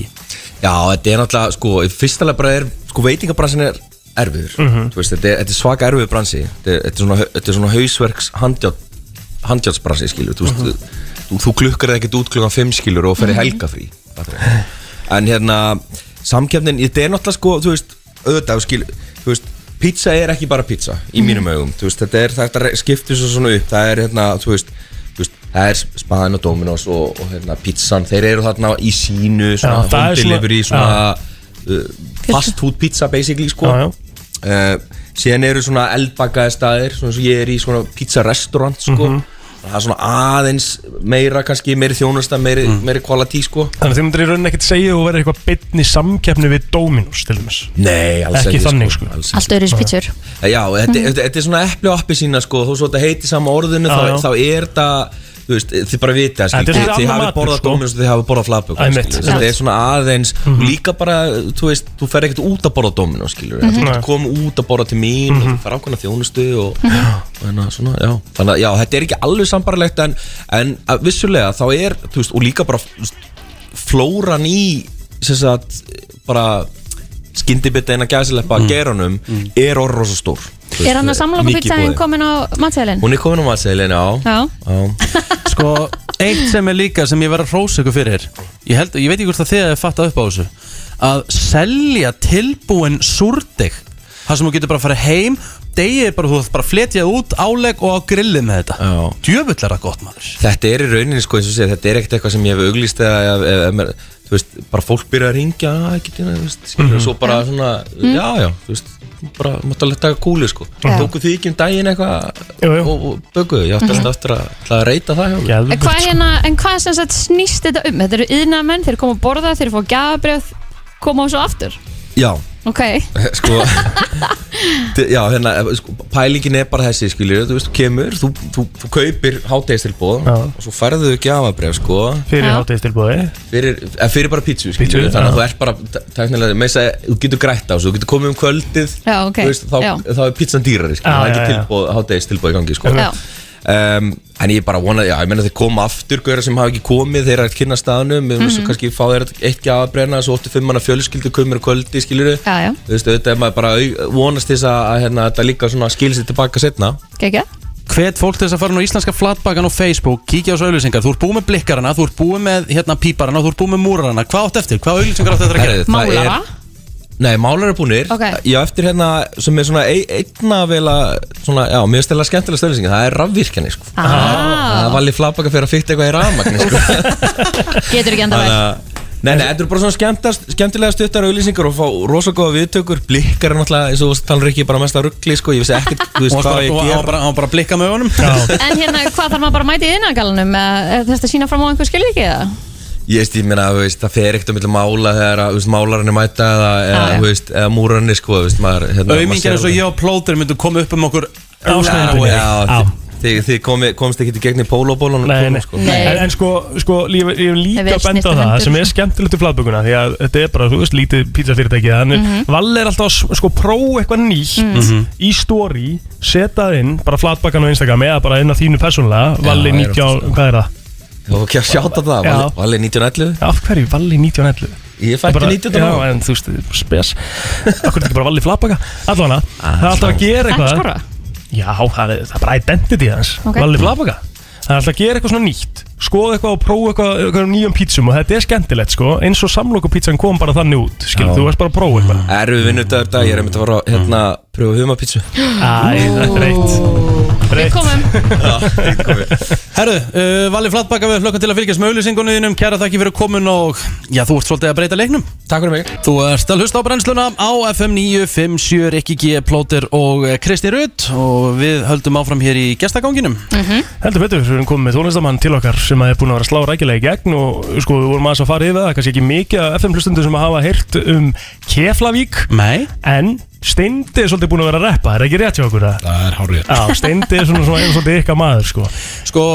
Já, þetta er náttúrulega, sko, í fyrsta lega bara er, sko, veitingabransin er erfiður, þú veist, þetta er, þetta er svaka erfiður bransi, þetta er, þetta er svona, þetta er svona hausverks handjátsbransi, skilur, þú veist, þú, þú klukkar ekkert út klukkan 5, skilur, og fer í helgafrí, en hérna, samkeppnin, þetta er náttúrulega, sko, þú veist, auðvitað, skilur, þú veist, pizza er ekki bara pizza, í mínum augum, þú veist, þetta er, þetta skiptir svo svona upp, það er, hérna, þú veist, það er Spaðin og Dominos og, og hérna, pizzan, þeir eru þarna í sínu, svona er home svona- delivery, svona uh, fast food pizza basically, sko. Já, já. Uh, síðan eru svona eldbakaði staðir, svona og ég er í svona pizza restaurant, sko. Mhm. það er svona aðeins meira kannski, meiri þjónusta, meiri, Mm. meiri quality, sko. Þannig að þið myndir í rauninni ekkert segja og verið eitthvað beinni samkeppni við Dominos til dæmis? Nei, alls Ekki þannig, sko. alls Allt öðru spítsur Já, þetta, þetta er svona epli og appi sína sko, þó svo þetta heiti sama orðinu þá, þá er þetta þú veist, þið bara vita skil, þið, þið hafið borðað sko. Dominos og þið hafið borðað Einmitt. þetta er svona aðeins og líka bara, þú veist, þú fer ekkert út að borða Dominos skilur, þú Nei. getur komið út að borða til mín og þú fer ákveðna þjónustu og, og hérna, svona, já. Þannig að já, þetta er ekki alveg sambarlegt en, en vissulega þá er, þú veist, og líka bara þú veist, flóran í sem sagt, bara skyndibita eina gæsileppa mm. geranum er orð rosa stór. Þú Er hann að samloka mikið pizzaðin boðið. komin á matseðlinn? Hún er komin á matseðilin, já, Já já. Sko, eitt sem er líka sem ég verð að hrósa ykkur fyrir Ég, held, ég veit ekki hvort að þið hefði fattað upp á þessu Að selja tilbúin súrdeg Það sem þú getur bara að fara heim Degið bara, þú þarf bara að fletja út álegg og á grillið með þetta Já. Djöfull er það gott maður Þetta er í rauninni sko eins og segja, þetta er ekkert eitthvað sem ég hef auglýst eða, eða, eða, eða þú veist, bara fólk byrja að ringja, að ekki tína, þú veist, skilur, Mhm. og svo bara svona, já, já, þú veist, bara mátt alveg taka kúli, sko. Já. Tóku þið ekki um daginn eitthvað og, og böguðu, ég átti alltaf eftir að, ætla að reyta það hjá mig. En hvað, sko. hérna, en hvað sem sagt snýst þetta um? Þetta eru yðnamenn, þeir koma að borða, þeir fá gafabrjöð, koma og svo aftur Já, Ok, sko, d- já, hérna, sko, pælingin er bara þessi, skilur, þú veist, þú kemur, þú, þú, þú kaupir hátegistilbóð Já. og svo færðu þau gjafabref, sko, Fyrir Já. hátegistilbúði fyrir, eða fyrir bara pítsu, Pítsu, skilur, þannig já. að þú ert bara, tæknilega, með þess að þú getur grætt á þessu, þú getur komið um kvöldið, já, ok þú veist, þá, já. þá er pizzan dýrari, skilur, Já, það er já, ekki já. tilbúð, hátegistilbóð í gangi, sko. Já. Um, en ég bara vona, já, ég menna þeir koma aftur gauðra sem hafa ekki komið, þeir eru að kynna staðnum við mm kannski fá þeir eitt ekki aðbrenna svo 85 manna fjölskyldu komur á kvöldi skilur þú veist, auðvitað er maður bara vonast þess að, að hérna, þetta líka svona skil sér tilbaka setna gekkja. Hvet fólk til þess að fara nú íslenska flatbakan á Facebook Kíkja á þessu auðlýsingar Þú ert búið með blikkarana, þú ert búið með hérna píparana Þú ert búið með múrarana. Hvað átt eftir? Hvað auðlýsingar átt eftir að gera? Málara. er, Nei, málar er búnir. Ok. Já, eftir hérna, sem er svona ein, einna vel að, svona, já, mér stela skemmtilega stöðlýsingi Það er rafvirkjani, sko. Það ah, var alveg flabaka fyrir að fykta eitthvað í rafmagni, sko. Getur ekki enda vel. Nei, nei, þetta eru bara svona skemmtast, skemmtilega stuttar auðlýsingar og fá rosa góða viðtökur. Blikkar er náttúrulega, eins og þú talar ekki bara mest að ruggli sko, ég vissi ekkert, þú veist Og hvað ég ger bara, hann bara blikka með honum. En hérna, hvað þarf maður bara að mæta í innangalanum Þetta að sína fram á einhver ekki það? Ég veist, ég meina, veist, það fer ekkert um milli mála þegar, að, málarinn er mæta eða, eða, þú veist, eða múrarinn sko, hérna maður Auðmingjar sér eins og ég og plóður myndu koma upp um okkur Ásnæðingunni. Já, Já. þið- þið, komi, komst ekki í gegn í pólóbólunum Nei, nei. sko. Nei. En, en sko, sko ég, ég vil líka er vel benda á það hendur, sem er sko. skemmtilegt í flatbökuna því að þetta er bara, þú veist, lítið pizzafyrirtæki þannig, mm Mhm. Valli er alltaf að sko prófa eitthvað nýtt í story setja það inn, bara flatbakan á Instagram eða bara inn á þínu persónulega Valli Já, er 19, hvað er það? Og ekki að sjáta það, Já. Valli- Valli 1911 Af hverju Valli 1911? Ég er fætti bara- 19 Já, en þú veist, spes. Akkur er ekki bara Valli flatbaka Allavega, það er alltaf að gera er eitthvað skora Já, það er, það er bara identity hans. Ok. Valli flatbaka Það er alltaf að gera eitthvað svona nýtt Skoða eitthvað og prófa eitthvað, eitthvað nýjum pítsum Og þetta er skemmtilegt sko. Eins og samlokupítsan kom bara þannig út Skilur, þú veist bara að prófa eitthvað. Erfið vinnudagur dag, ég er einmitt að fara að, hérna, pröfa humapítsu Æ, þetta er reitt Við komum Herru, uh, Valli Flatbaka við hlökkum til að fylgjast með auðlýsingunniðinum Kæra þakki fyrir komin og Já, þú ert svolítið að breyta leiknum. Takk fyrir mig. Þú ert að hlusta á brennsluna á FM 957 Rikki G, Plóter og eh, Kristi Rutt. Og við höldum áfram hér í gestaganginum Heldur betur, við erum komið með tónlistamann til okkar sem er búin að vera slá rækilega í gegn og sko, við vorum aðeins að fara yfir það, kannski ekki mikið af FM-hlustundur sem hafa heyrt um Keflavík Nei. en Steindi er svolítið búin að vera að reppa, er ekki rétt hjá okkur það? Það er hárið Já, Steindi er svona, svona, svolítið ykkar maður sko. Sko,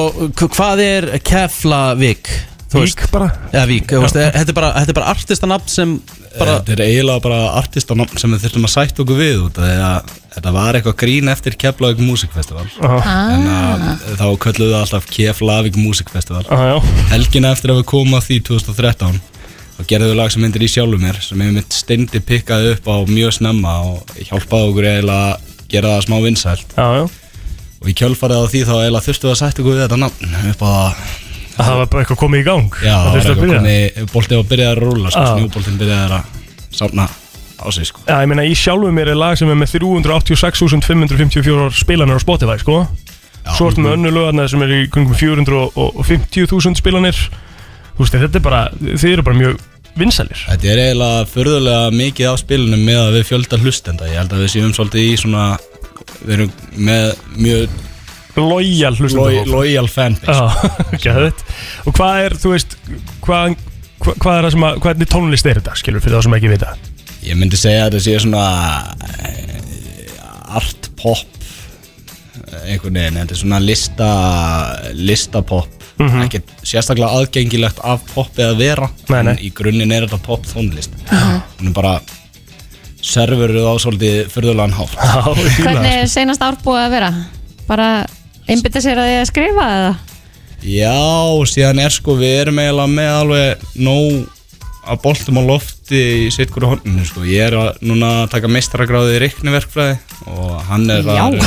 hvað er Keflavík? Vík bara. Eða Vík, þetta er bara, þetta er bara artistanafn sem bara Þetta er eiginlega bara artistanafn sem við þurfum að sætta okkur við út af því að þetta var eitthvað grín eftir Keflavík Music Festival. Aha, en að, þá kölluðu það alltaf Keflavík Music Festival. Aha, já, Helgina eftir að við komum að því 2013 þá gerðum við lag sem myndir í sjálfu mér sem ég mynd steindi pikkaði upp á mjög snemma og hjálpaði okkur eiginlega að gera það smá vinsælt. Já, já. Og í kjölfarið á því þá eiginlega þurftum við að sætta okkur við þetta nafn upp á það að það var bara eitthvað komið í gang. Já, það var eitthvað byrja. komið, boltið var byrjað að rúla sko, Já. snjúboltinn byrjaði að safna á sig sko. Já, ég meina í sjálfu mér er lag sem er með 386.554 spilanir á Spotify, sko. Svo ertu með önnu lögarna sem er í kringum 450.000 spilanir. Þú veist, þetta er bara, þið eru bara mjög vinsælir. Þetta er eiginlega förðulega mikið á spilunum með að við fjölda hlustenda. Ég held að við séum svolítið í svona Við erum með mjög Lojal loj, hlustandi loyal fanbase gæðið Og hvað er, þú veist, hvað, hvað, hvað er það sem að, hvernig tónlist er þetta, skilur, fyrir það sem ekki vita? Ég myndi segja að þetta sé svona eh, art pop eh, einhvern veginn, þetta er svona lista listapop. Mhm. ekki sérstaklega aðgengilegt af popið að vera Nei, nei. en í grunninn er þetta pop tónlist. Hún er bara serveruð á svolítið fyrðulegan fíla Hvernig það, er seinast ár búið að vera? Bara einbytta sér að því að skrifa eða? Já, síðan er sko við erum eiginlega með alveg nóg að boltum á lofti í sitt hverju horninu sko. Ég er að, núna að taka meistaragráði í reikniverkfræði og hann er að,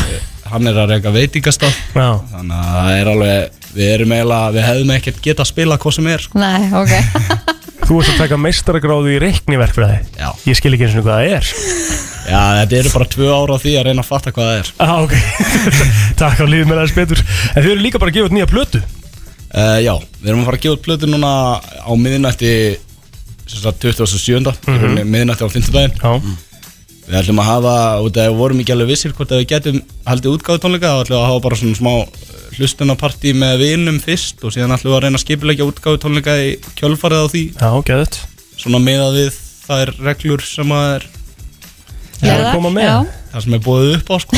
hann er að reyka veitingastaf þannig að það er alveg, við erum eiginlega, við hefðum ekkert geta að spila hvað sem er sko. Nei, ok þú ert að taka meistaragráðu í reikniverkfræði Já. Ég skil ekki eins og hvað það er Já, þetta eru bara tvö ára á því að reyna að fatta hvað það er. Ah, ok, takk á lífið með aðeins betur. En þið eru líka bara að gefa út nýja plötu. Uh, Já, við erum að fara að gefa út plötu núna á sagt 27. Mm -hmm. miðnætti á 50 daginn Já, Við ætlum að hafa, út af að við vorum ekki alveg vissir hvort að við getum haldið útgáðu tónleika þá ætlum við að hafa bara svona smá hlustunarpartí með vinum fyrst og síðan ætlum við að reyna að skipilegja útgáðu tónleika í kjölfarið á því. Já, geðut svona meðað við þær reglur sem að er að koma með. Já. það sem er búið upp á sko.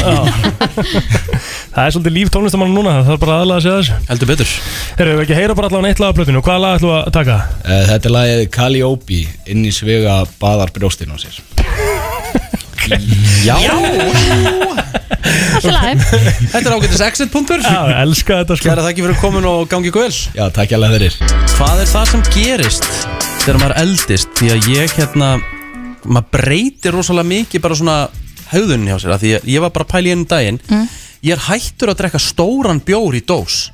Það er svolítið líf tónlistamann núna Það er bara aðalega að segja þessu. Heldur betur. Erum við ekki að heyra bara allavega eitt lag af plötinu Hvaða lag ætlum við að taka? Eh, Þetta er lagið Calliope inn í svega baðar brjóstinn á sér. Já, læg þetta er ágættis exit punktur. Já, ég elska þetta sko. Kæra þakki fyrir komin og gangi vel. Já, takk hjá fyrir. Hvað er það sem gerist þegar maður eldist? Því að ég hérna maður breytir rosalega mikið bara svona höfðunni hjá sér af Því að ég var bara að pæla í einu daginn. Ég er hættur að drekka stóran bjór í dós.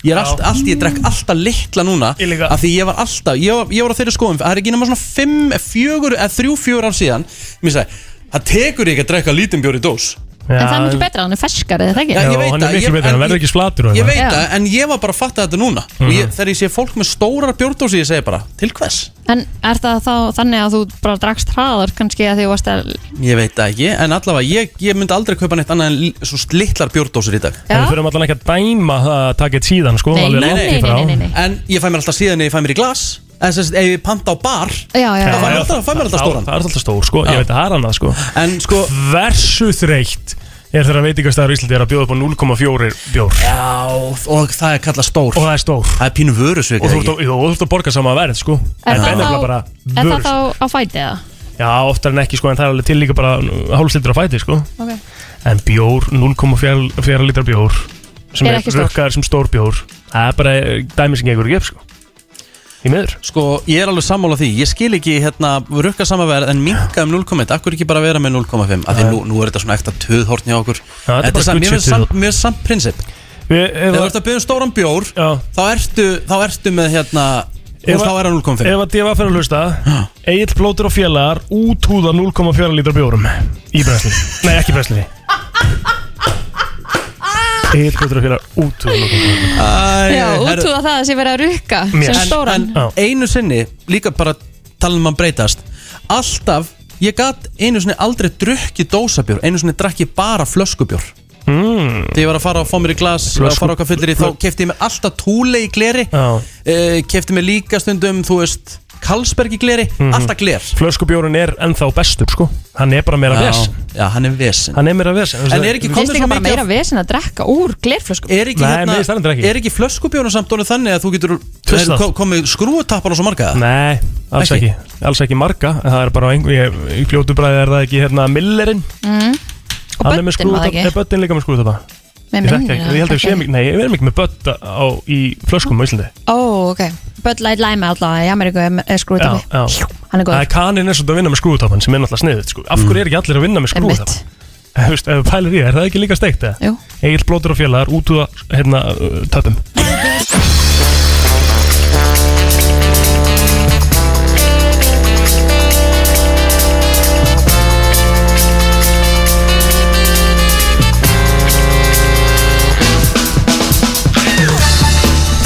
Ég er allt, allt, ég drekk alltaf litla núna Ég af því ég var alltaf, ég var, ég var á þeirri skoðum það er ekki nema svona 5, 4, eða 3, 4 ár síðan mér sagði, það tekur ekki að drekka lítinn bjór í dós En það er mikið betra, hann er ferskari, er það ekki? Já, Já, ég veit hann er það, miklu ég- betur, en hann verður ég- ekki slatur og Ég eitthvað. veit Já. það, en ég var bara að fatta þetta núna og Mhm. ég, þegar ég sé fólk með stórar bjórdósi ég segi bara, til hvers? En er það þá þannig að þú bara drakst hraðar kannski að því þú varst að Ég veit það ekki, en allavega ég, ég myndi aldrei kaupa neitt annað en li- svo litlar bjórdósir í dag En við Já, þurfum allan ekki að dæma það að taka eitt síðan sko Nei, alveg nei, langt nei, í frá. nei, nei, nei. En ég fæ mér alltaf síðan ef ég fæ mér í glas En þess að ef ég panta á bar já, já, Það fær já. mér alltaf, fær mér alltaf Já, stóran. Það er alltaf stór sko, Já. ég veit að það er annað sko. En sko, Hversu þreytt er þegar veitingastæður í Íslandi er að bjóða upp á 0,4 bjór? Já, og það er kallað stór. Og það er stór. Það er pínu vörusvik og þú ert að- og þú ert að borga sama verð sko. Er en það það er þá- bara Er það vörus þá á fæti eða? Já, oftar en ekki sko en það er alveg til líka bara hálfslitur á fæti sko. Ok. En bjór, 0,4 litra bjór sem Er er, ekki stór. rukkaður sem stór bjór það er bara eh, dæmi sem gengur ekki upp sko í miður? Sko, ég er alveg sammála því. Ég skil ekki hérna rukka samaverð en minka um 0,1 Akkur ekki bara vera með 0,5 Af því nú, nú er þetta svona ekta töðhortn hjá okkur. Já, þetta er bara samt- Mér finnst samt- mér finnst samt prinsip. Ef, Þegar þú að- ert að byggja um stóran bjór já, þá ertu, þá ertu með hérna Ef og að- þá er hann 0,5 ef að DFA fyrir að hlusta Egil Plótur og félagar úthúða 0,4 litra bjórum í brensli Nei, ekki brensli Egil félagar úthúða 0,4 Já, útúða það að sé verið að rukka sem En- stóran En Já. einu sinni, líka bara tala um að breytast Alltaf, ég gat einu sinni aldrei drukkið dósabjór Einu sinni drakk ég bara flöskubjór mm. Þegar ég var að fara að fá mér í glas og fara okkar fyllir í Þá kefti ég mér alltaf túle í gleri Já. uh, Kefti mér líka stundum, þú veist Karlsberg í gleri, Mhm. alltaf gler. Flöskubjórun er ennþá bestur sko. Hann er bara meira ves já, hann er vesen. Hann er meira ves En er ekki komið svo mikið meira vesen að drekka úr glerflöskum Er ekki, Nei, hérna, er ekki flöskubjónu samt orðið þannig að þú getur komið skrúutappar og svo marga? Nei, alls Ekki? ekki, alls ekki marga. En Það er bara á í fljótu bræði er það ekki hérna Millerinn. Mm. Og er böttin var það ekki? böttin líka með skrúðutappa Með Ég þekki ekki, ég held að við séum ekki, nei, við erum ekki með bött á, í flöskum á Íslandi. Ó, ok. Bud Light Lime allavega í Ameríku er- er Já, já. Hann er Það góður er kaninn er svolítið að vinna með skrúðutappan sem er náttúrulega sniðið, sko. Af hverju er ekki allir að vinna með Einmitt. skrúðutappan? Þú veist, ef við pælir í það, er það ekki líka steikt, eða? Jú. Egil blótur og félagar út úr hérna, uh, töpum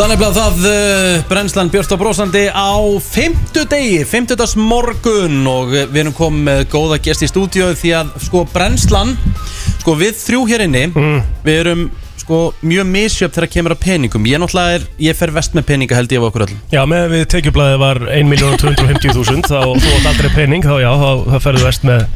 Þannig að það uh, brennslan Björst og Brósandi á fimmtu degi, fimmtudags morgun og við erum komið með góða gest í stúdíu því að sko brennslan, sko við þrjú hér inni, við erum sko mjög misjöfn þegar kemur að peningum. Ég náttúrulega er, ég fer vest með peninga held ég af okkur öllum. Já, með við tekjublaðið var 1.250.000 þá þú átt aldrei pening, þá já, þá, þá ferðu vest með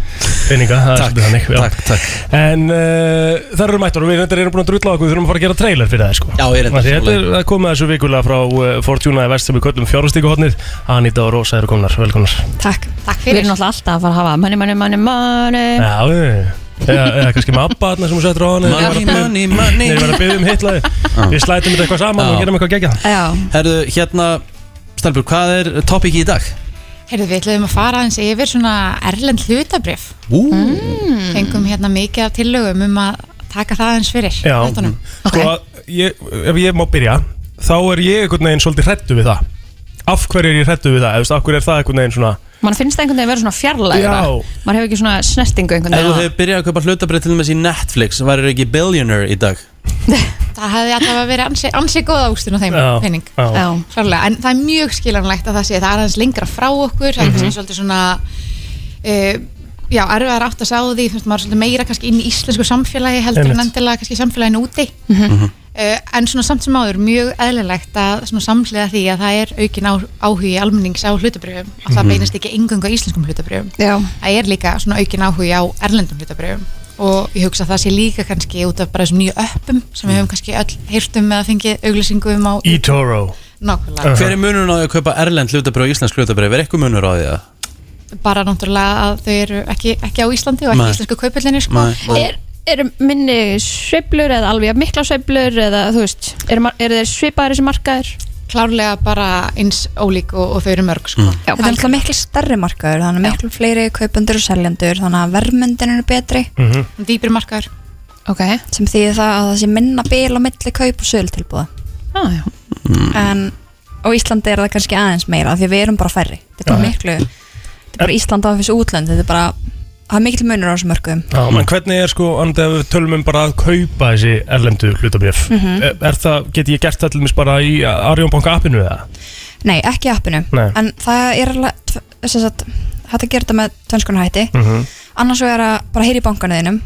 peninga, það er svolítið þannig já. Takk, takk. En uh, það eru mættur og við erum búin að drulla á okkur, við þurfum að fara að gera trailer fyrir það sko. Já, ég Af því Þetta er að koma þessu vikulega frá uh, Fortuna í vest sem við köllum fjárhustíkuhotnið Anita og Rósa eru komnar, velkomnar Takk, takk fyrir Við erum náttúrulega alltaf að fara að hafa money, money, money, money Já, við Eða, kannski með Abba þarna sem hún settur á hann Money, money, money. Nei, við verðum að byggja um hitlaði Við slætum þetta eitthvað saman og gerum eitthvað gegja Já, Herðu, hérna, Stelbjörg, hvað er topiki í dag? Heyrðu, við ætlum að fara aðeins yfir svona erlend hlutabrif. Ú, Fengum hérna mikið af tillögum um að taka það aðeins fyrir. Já, þáttunum. sko, ég, ef ég má byrja Þá er ég einhvern veginn svolítið hrættu við það Af hverju er ég hrættu við það? Eða, þú veist, Af hverju er það einhvern veginn svona Man finnst það einhvern veginn að vera svona fjarlægra Já. Maður hefur ekki svona snertingu einhvern Ef þú veginn hefur byrjað að kaupa hlutabrið til dæmis í Netflix Værir ekki billionaire í dag Það hefði alltaf verið ansi, ansi góð ávistun á þeim Já, penning já. En það er mjög skilanlegt að það sé það er aðeins lengra frá okkur það er Mhm. kannski svolítið svona uh, já, erfiðar átt að sá því maður er svolítið meira kannski inn í íslensku samfélagi heldur en endilega kannski samfélaginu úti Mhm. uh, en svona samt sem áður mjög eðlilegt að samhliða því að það er aukin á, áhugi almennings á hlutabrjöfum að það Mhm. beinist ekki engungu á íslenskum hlutabrjöfum Já. það er líka svona aukin áhugi á erlendum hlutabrjöfum og ég hugsa að það sé líka kannski út af bara þessum nýju öppum sem við höfum kannski öll heyrstum með að fengi auglýsingu um á eToro nákvæmlega Hver er munurinn á því að kaupa erlend hlutabrið og íslensk hlutabrið? Er eitthvað munur á því að? bara náttúrulega að þau eru ekki, ekki á Íslandi og ekki Nei. íslensku kaupillinni sko. Nei. Er, eru minni sveiflur eða alveg mikla sveiflur eða þú veist, eru er, er þeir svipaðir þessi markaðir? klárlega bara eins ólík og, og þau eru mörg sko. Mm. Já, Þetta er alltaf miklu stærri markaður, þannig að miklu fleiri kaupendur og seljendur, þannig að verðmyndin eru betri Mhm. dýpri markaður okay. sem þýðir það að það sé minna bil á milli kaup og söl tilbúða ah, já. en á Íslandi er það kannski aðeins meira því við erum bara færri þetta er bara Já. miklu, þetta er bara Ísland á þessu útlönd þetta er bara, er mikil munur á þessum mörgum Já, menn hvernig er sko, andið að við tölum um bara að kaupa þessi erlendu hlutabrjöf Mhm. er, er það, get ég gert það til dæmis bara í Arjónbanka appinu eða? Nei, ekki appinu Nei. en það er hægt að þetta með tvenskona hætti Mhm. annars vegar að bara heyri í bankanuðinum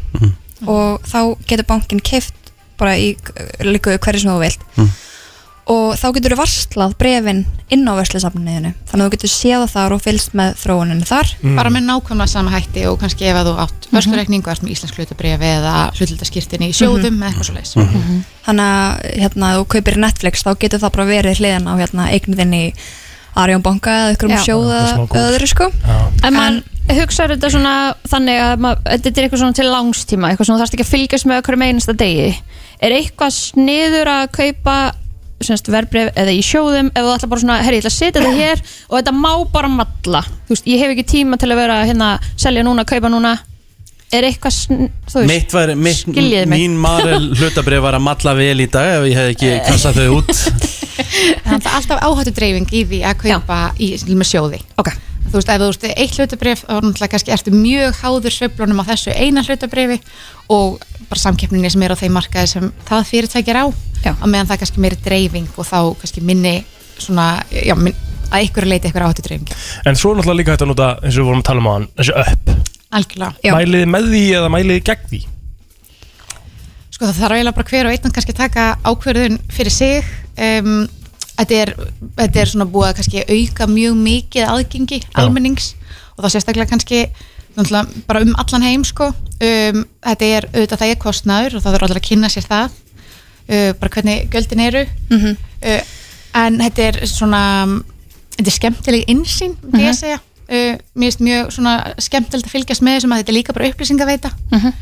og þá getur bankin keift bara í líku hverju sem þú vilt Mm. Og þá getur þú varslað brefin inn á verslisafniðinu þannig að þú getur séð þar og fylgst með þróuninu þar. Bara með nákvæmlega sama hætti og kannski ef að þú átt vörslureikningu ert með íslensk hlutabrifi eða hlutildaskirtin í sjóðum eða eitthvað svo leis þannig að hérna, þú kaupir Netflix þá getur það bara verið hliðan á hérna, eigniðin í Arjón banka eða ykkur um sjóða öðru sko. En mann hugsaður þetta svona þannig að þetta er eitthvað svona til langstíma eitthvað svona þú þarfst ekki að fylgjast með okkur einasta degi. Er eitthvað sniður að kaupa semst verbref eða í sjóðum ef þú ætla bara svona, herri ég ætla að setja þetta hér og þetta má bara matla þú veist, ég hef ekki tíma til að vera hérna selja núna, kaupa núna. Er eitthvað, sn- þú veist Mitt var, mitt, skiljiði mig? mín Marel hlutabrið var að matla vel í dag ef ég hef ekki kassað þau út. Þannig að alltaf áhættu dreifing í því að kaupa í til með sjóði. Okay. þú veist, ef þú veist eitt hlutabrif þá er náttúrulega kannski ertu mjög háður sveiflunum á þessu eina hlutabrifi og bara samkeppninni sem er á þeim markaði sem það fyrirtækir á. Já. á meðan það er kannski meiri dreifing og þá kannski minni svona, já, minn, að ykkur leiti ykkur áhættu dreifing En svo er náttúrulega líka hægt að nota, eins og við vorum að tala um á hann, þessi upp. Algjörlega. Mæliði með því eða mæliði gegn því? Sko það þarf eiginlega bara hver og einn að kannski taka ákverðun fyrir sig. Um, þetta, er, þetta er svona búið að kannski auka mjög mikið aðgengi almennings og það sérstaklega kannski náttúrulega bara um allan heim sko um, þetta er auðvitað það er kostnaður og það þarf allir að kynna sér það uh, bara hvernig göldin eru Mhm. uh, en þetta er svona þetta er skemmtileg insýn ég Mhm. að segja uh, mér finnst mjög svona skemmtilegt að fylgjast með þessum að þetta er líka bara upplýsingaveita Mhm.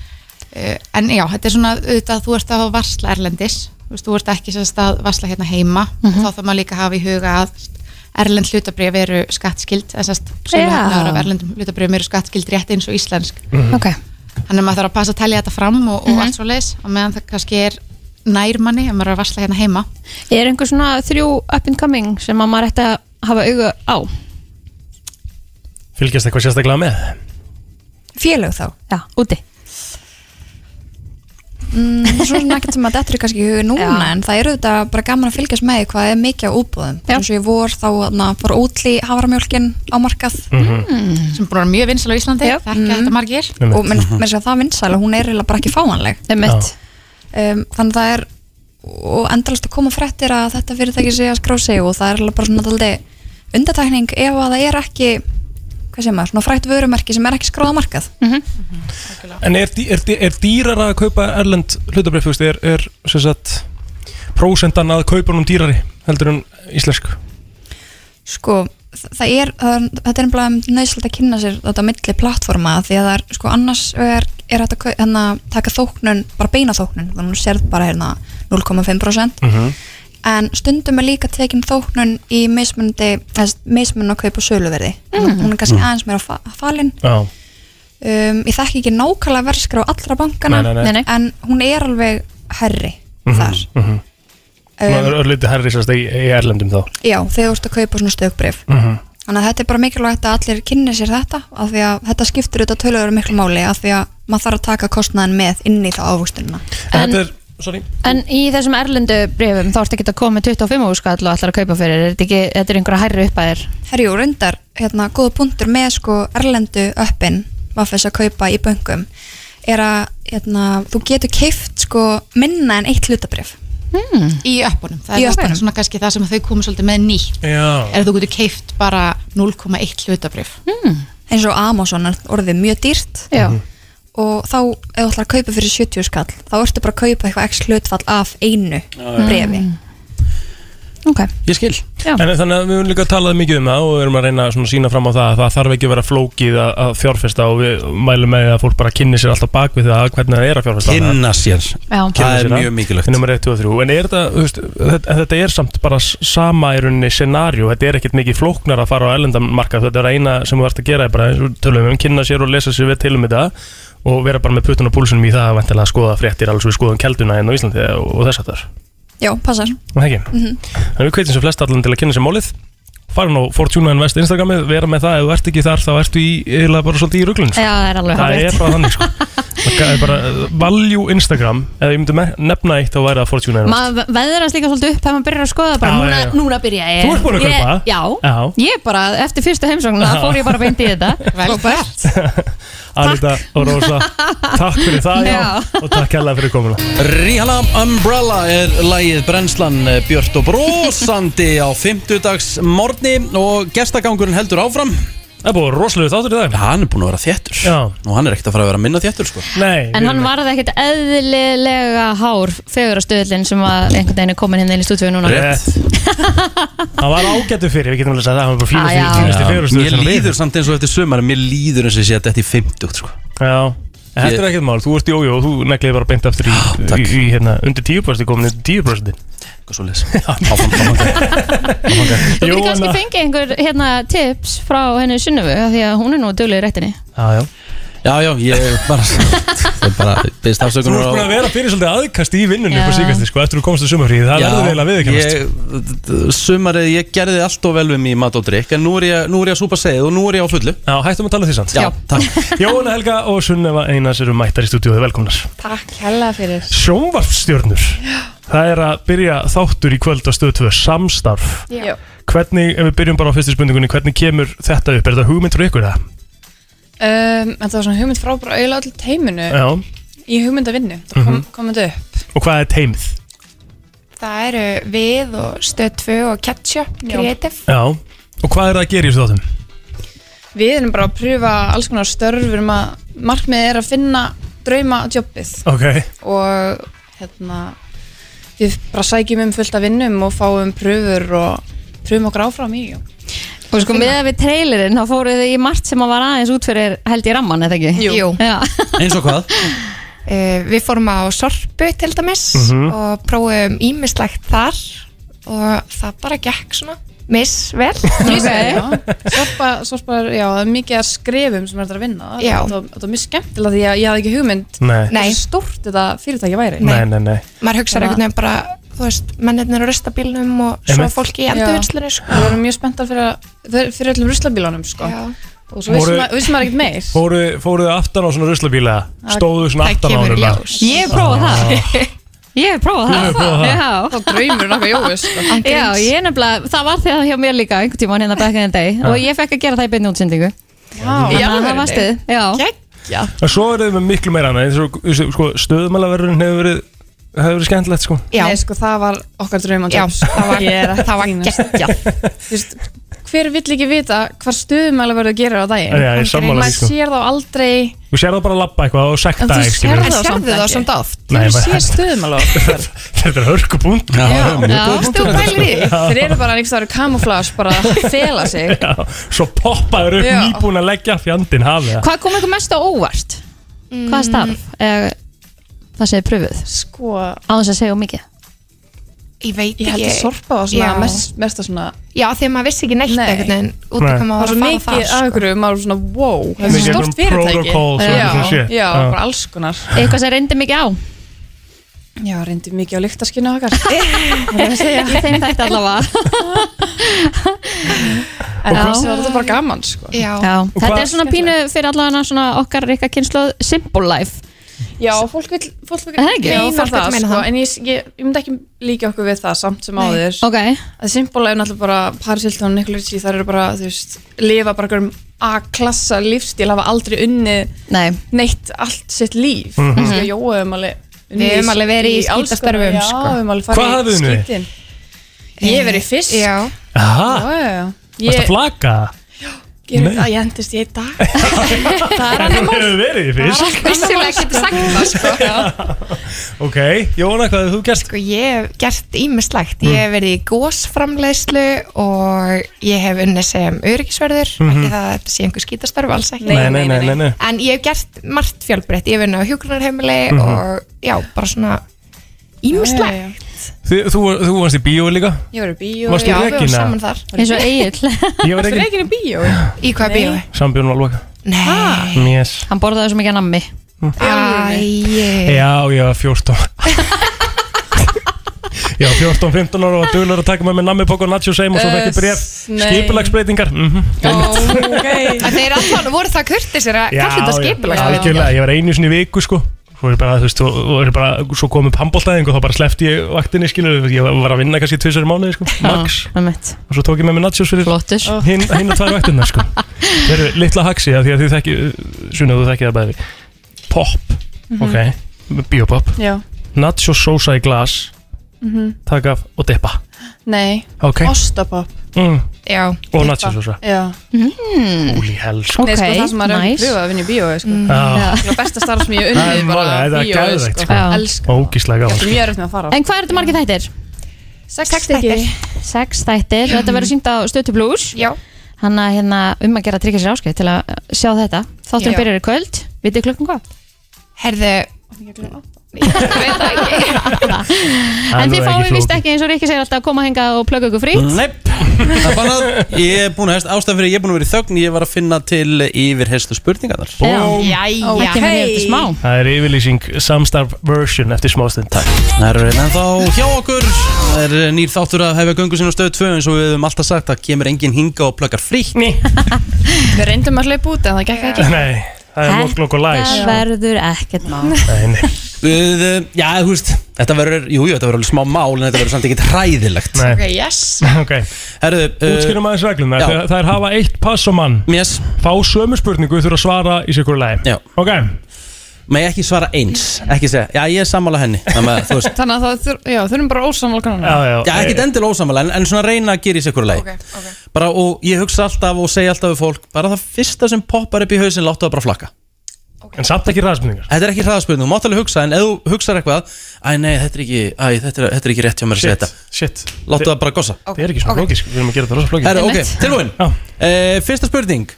Uh, en já, þetta er svona auðvitað þú ert að varsla erlendis þú, ert ekki að varsla hérna heima Mhm. og þá þarf maður líka að hafa í huga að erlend hlutabrif eru skattskild eða sérst Já. söluhagnaður af erlendum hlutabrifum eru skattskild rétt eins og íslensk Mhm. Ok. þannig að maður þarf að passa að telja þetta fram og, og Mhm. allt svo leis og meðan það kannski er nærmanni ef maður er að varsla hérna heima er einhver svona þrjú up and coming sem að maður ætti að hafa auga á Fylgjast eitthvað sérstaklega með? félög þá já, úti mm, svo sem ekkert sem að þetta er kannski í huga núna Já. en það eru þetta bara gaman að fylgjast með hvað er mikið á útbúðum eins og ég vor þá na, fór útli haframjólkin á markað. Mm. sem búin að vera mjög vinsal á Íslandi Já. þekkja Mhm. þetta margir. Og menn að það vinsæl og hún er bara ekki fáanleg. Um, þannig að það er og endalast að koma fréttir að þetta fyrirtæki sé að skrá sig og það er bara svona daldi undartækning ef að það er ekki hvað sem maður, svona frækt vörumerki sem er ekki skráða markað En er, dý- er, dý- er dýrar að kaupa erlend hlutabrif, þú veist, er, er sem sagt, prósendan að kaupa nú dýrari heldur en íslensk? sko, það er, er þetta er einhverjum nöðslega að kynna sér þetta milli plattforma því að það er, sko, annars er, er þetta kau- hérna, taka þóknun, bara beina þóknun þannig að þú sérð bara hérna 0,5% Mhm. En stundum er líka tekin þóknun í mismundi mismun að kaupa söluverði mm. hún er kannski Mm. aðeins meira fa falin Já, um, ég þekki ekki nákvæmlega verðskrá allra bankana Nei, nei, nei. En hún er alveg herri Mhm, þar mhm. Um, Örlítið herrisast í, í erlendum þá Já, þegar þú ert að kaupa svona stökbrif Mhm. Þannig að þetta er bara mikilvægt að allir kynni sér þetta af því að þetta skiptir auðvitað töluður miklu máli af því að maður þarf að taka kostnaðin með inn í það ávöxtunina En- Þetta er, sorry En í þessum erlendu brefum þá ertu ekki að koma með 25 úrskall og allar að kaupa fyrir er þetta ekki, þetta er einhverja hærri uppæðir Herjú, reyndar, hérna, góða punktur með sko erlendu öppin Vaffes að kaupa í böngum er að hérna, þú getur keift sko minna en eitt hlutabrif hmm. í öppunum, það Í er öppunum. öppunum. svona kannski það sem þau komið svolítið með nýtt Já. er að þú getur keift bara 0,1 hlutabrif eins og Amazon er orðið mjög dýrt Já. Og þá ef þú ætlar að kaupa fyrir 70 skall þá ertu bara að kaupa eitthvað x hlutfall af einu brefi Ok. Ég skil. En þannig að við höfum líka talað mikið um það og við erum að reyna að sína fram á það að það þarf ekki að vera flókið að, að fjárfesta og við mælum með að fólk bara kynni sér alltaf bak við það hvernig það er að fjárfesta. Kynna sér. Já. Það er mjög mikilvægt. Númer 1, 2 og 3 En er þetta, þú veist, þetta, þetta er samt bara sama í rauninni scenarió Þetta er ekkert mikið flóknar að fara á er er og vera bara með puttun og púlsunum í það að skoða fréttir svo við skoðum kelduna hérna á Íslandi og, og þess að þar Já, passar. Það ekki? Mhm. Þannig við kveitum sem flest allan til að kynna sér málið. Farin á Fortuna Invest Instagramið vera með það, ef þú ert ekki þar þá ertu í, bara svolítið í ruglun Já, það er alveg það er er uh, value Instagram eða ég myndi nefna eitt þá væri það Fortuna Invest Maður veðrast líka svolítið upp þegar maður byrjar að skoða bara, Já, núna, já, já. núna byrja ég. Þú ert búin að Ég- kaupa? Já, Já. ég bara, eftir fyrstu heimsóknuna fór ég bara beint í þetta. Vel gert. Anita og Rósa takk fyrir það já. Já. og takk hella fyrir komuna. Rihanna Umbrella er lagið Brennslan eh, Björt og brósandi á 50 morgni og gestagangurinn heldur áfram Það er búin rosalega þáttur í dag. Hann er búin að vera þéttur. Já. og hann er ekkert að fara að vera minna þéttur sko. Nei, En hann varði ekkert eðlilega hár fegurastöðlinn sem var einhvern veginn er komin hérna inn í stúdíu núna. Rétt. Hann var ágættu fyrir, við getum alveg að segja það. Hann var bara Ah, já. fínasti Mér líður samt eins og eftir sumar Mér líður eins og ég sé að þetta í 50 sko. Já, en þetta er ekkert mál, þú ert í ójó og þú negliði bara beint aftur í, í, í hérna, undir 10% komin undir 10% Eitthvað svo áfram Þú getur kannski fengið einhver hérna, tips frá henni Sunnuvu af því að hún er nú duglega í réttinni Já, já Já, já, ég bara er bara Byrst Þú afsökunar ert búin að vera fyrir svolítið aðkast í vinnunni Já. upp á síkasti, sko, eftir þú komst til sumarfríð Það verður vel að viðkennast ég, Sumarið, ég gerði allt og vel við í mat og drikk En nú er ég, nú er ég að súpa segið og nú er ég á fullu. Já, hættum að tala um því samt. Já, takk. Jóhanna Helga og Sunneva Einars eru mættar í stúdíóði, velkomnar. Takk hella fyrir. Sjónvarpstjörnur Það er að byrja þáttur í kvöld á stöðu 2 Samstarf. Já. Hvernig, ef við byrjum bara á fyrstu spurningunni Hvernig kemur þetta upp? Er þetta hugmynd frá ykkur það? Um, það var svona hugmynd frá bara auðvitað allir teiminu Já, Í hugmyndavinnu. Það kom, Mhm. komið upp. Og hvað er teimið? Það eru við og stöð 2 og ketchup Creative. Já, og hvað er það að gera í þessu þáttum? Við erum bara að pröfa alls konar störf. Við erum að markmið er að finna drauma jobbið. Ok, og hérna við bara sækjum um fullt af vinnum og fáum pröfur og pröfum okkur áfram í. og Og sko með að við trailerinn þá fóruð þið í margt sem að var aðeins út fyrir held í ramman, eða ekki? Jú. Já. Eins og hvað? Uh, við fórum á Sorpu til dæmis Mhm. og prófum ímislegt þar og það bara gekk svona miss vel Sorpa, sorpa, já, það er mikið að skrifum sem er þetta að vinna Já. það það er mjög skemmtilega því að ég hafði ekki hugmynd Nei. Nei. stórt þetta fyrirtæki væri nei, nei, nei maður hugsaði einhvern veginn bara þú veist, mennirnir á rustabílnum og svo Einmitt. fólki í endurvinslunni sko. Við erum mjög spenntar fyrir, að- fyrir, öllum ruslabílunum sko. og svo vissum maður ekkert meir Fóruð fóruð þið aftan á svona ruslabíla? Það- Stóðu svona það aftan á ljós. Ég hef prófað það Ég hef prófað það það? Já. Þá draumur nokkuð jói sko. Já, ég er nefnilega, það var þegar hjá mér líka einhvern tíma hérna back in the day Já. og ég fekk að gera það í beinni útsendingu Já, að það var stuð Já, En svo eru þið með miklu meira annað eins og sko, stöðumælaverðurinn hefur verið hefur verið skemmtilegt sko Já. Nei, sko, það var okkar drauma Já, það var- það var geggjað Hver vill ekki vita hvað stöðumæla verður að gera á daginn? Já, ég sammála því, Maður sko. sér þá aldrei Þú sér það bara að labba eitthvað og sekta En þú það sérðu samt það? Nei, Þú sér stöðumæla Þetta er hörku punkt Já, þú því. Þeir eru bara einhvers staðar kamuflage bara að fela sig svo poppaður upp nýbúin að leggja fjandinn hafið það Hvað kom eitthvað mest á óvart? Hvað starf? Það segir pröfuð. Sko Á þess að segja of mikið. ég veit Ég held ekki. að sorpa var svona Já. mest, mest að svona já, því að maður vissi ekki neitt Nei. einhvern veginn út af hvað Það maður var að mikið fara af þar sko. ykkur maður var svona wow. Þetta er Mikið stort um fyrirtæki. protocols og Já, eitthvað shit. já, Já. bara alls konar. Eitthvað sem reyndi mikið á. Já, reyndi mikið á lyktaskinu okkar. Það Í þeim þætti allavega. En Já. það var þetta bara gaman sko. Já, Já, þetta er svona pínu fyrir allavega svona okkar reyka kynslu Simple Life Já, fólk vil, fólk vil það ekki? meina Já, vill það, meina sko, það. En ég, ég, ég myndi ekki líka okkur við það samt sem Nei. áður Ok. að Simple er náttúrulega bara Paris Hilton og Nicola Ritchie þar eru bara, þú veist, lifa bara einhverjum A-klassa lífstíl hafa aldrei unnið Nei. neitt allt sitt líf mm -hmm. Jói hefum alveg unnið Við höfum alveg verið í alls skítastörfum, konar- sko. Já, við höfum alveg farið í skítin Ég hef verið fisk Já Aha, Já, já, já. varst Ég, að flaka? Ég Nei. veit að ég endist í einn dag. Það er En þú hefur verið í fyrst Vissulega getur sagt það sko. Ok, Jóna, hvað hefur þú gert? Sko ég hef gert ímislegt Ég hef verið í gósframleiðslu og ég hef unnið sem öryggisverður Mhm. ekki það að þetta sé einhver skítastörf alls ekki. Nei, nei, nei, nei, nei. En ég hef gert margt fjölbreytt. Ég hef unnið á hjúgrunarheimili Mhm. og já, bara svona ímislegt Þú, þú, þú varst í bíói líka? Ég var í bíó Varstu Já, við varum eða? saman þar. Eins og Egil Ég var Varstu ekki reikin í bíó? Í hvað bíói? Sambjörn var loka. Nei. Yes Hann borðaði svo mikið nammi. Æ, Já, ég var 14 Já, 14-15 ára og var duglur að taka með mér nammibók og nacho seim og svo fekk ég bref nei. skipulagsbreytingar. Mm En þeir allan voru það kurtisir að kalla þetta skipulag algjörlega, ég var einu sinni í viku sko Svo er bara, þú veist, og, og er bara, svo kom upp handbóltæðing og þá bara slefti ég vaktinni, skilur, ég var að vinna kannski tvisar í mánuði, sko, max. Einmitt. og svo tók ég með mér nachos fyrir Flottur. Hinn hin að tvær vaktina, sko. Þeir eru litla haxi, af því að þið þekki, svona þú þekki það bæði. Pop, Mhm. ok, biopop. Já. Nachos sósa í glas, Mhm. taka af og dippa Nei, Ok. Ostapop. Mm. Já. Og nachos sósa Já. Holy hell, sko. Nei, sko, það sem maður er nice. pröfað að vinna í bíó sko. Já. Það er besta starf sem ég Það er unnið bara er bíó Ógíslega gaman, er með að fara. En hvað er þetta margir þættir? Sex þættir. Sex þættir, þetta verður sínt á Stötu Blues. Já. Hann að hérna um að gera að tryggja sér áskrift til að sjá þetta. Þátturinn Já. byrjar í kvöld, vitið klukkan hvað? Herðu Ég veit það ekki. En þið fáið vist ekki eins og Rikki segir alltaf að koma að henga og plögga ykkur frýtt Nei, það er bannað Ég er búin að hefst ástæðan fyrir að ég er búin að vera í þögn Ég var að finna til yfirherslu spurningarnar. Jæja smá. Það er yfirlýsing samstarf version eftir smástund. Takk. Það er ennþá hjá okkur. Það er nýr þáttur að hefja göngu sinna á stöð 2 eins og við höfum alltaf sagt að kemur enginn hinga og plöggar frítt. Við reyndum að hlaupa út en það gekk ekki. Nei, það er mokk lók og læs. Það verður ekkert mál. Nei, nei Við, eh, Já, þú veist, þetta verður, jú, jú, þetta verður alveg smá mál en þetta verður samt ekki hræðilegt. Nei. Ok, yes. Ok, Herðu, uh, útskýrum aðeins reglum já. Það er hafa eitt pass og mann Yes. Fá sömu spurningu, þurfa að svara í hverju lagi. Já. Ok. Með ekki svara eins, ekki segja, já, ég er sammála henni Þannig að, þú veist. Þannig að það já, þurfum bara ósamlega kannan Já, já Já, ekkert endilega ósammála, en, en svona reyna að gera í hverju lagi. Ok, ok. Bara, og ég hugsa alltaf og segja alltaf við fólk Bara það fyrsta sem poppar upp í hausin, láttu það bara flakka En samt ekki ræðspurningar Þetta er ekki hraðaspurning, þú mátt alveg hugsa En ef þú hugsaðir eitthvað Æ, nei, þetta er ekki, æ, þetta er, þetta er ekki rétt hjá mér að segja þetta. Shit. Láttu það bara gossa. Það er ekki svona flókis, við erum að gera þetta rosa flókis Herru, ok, tilbúin. Já. uh, Fyrsta spurning.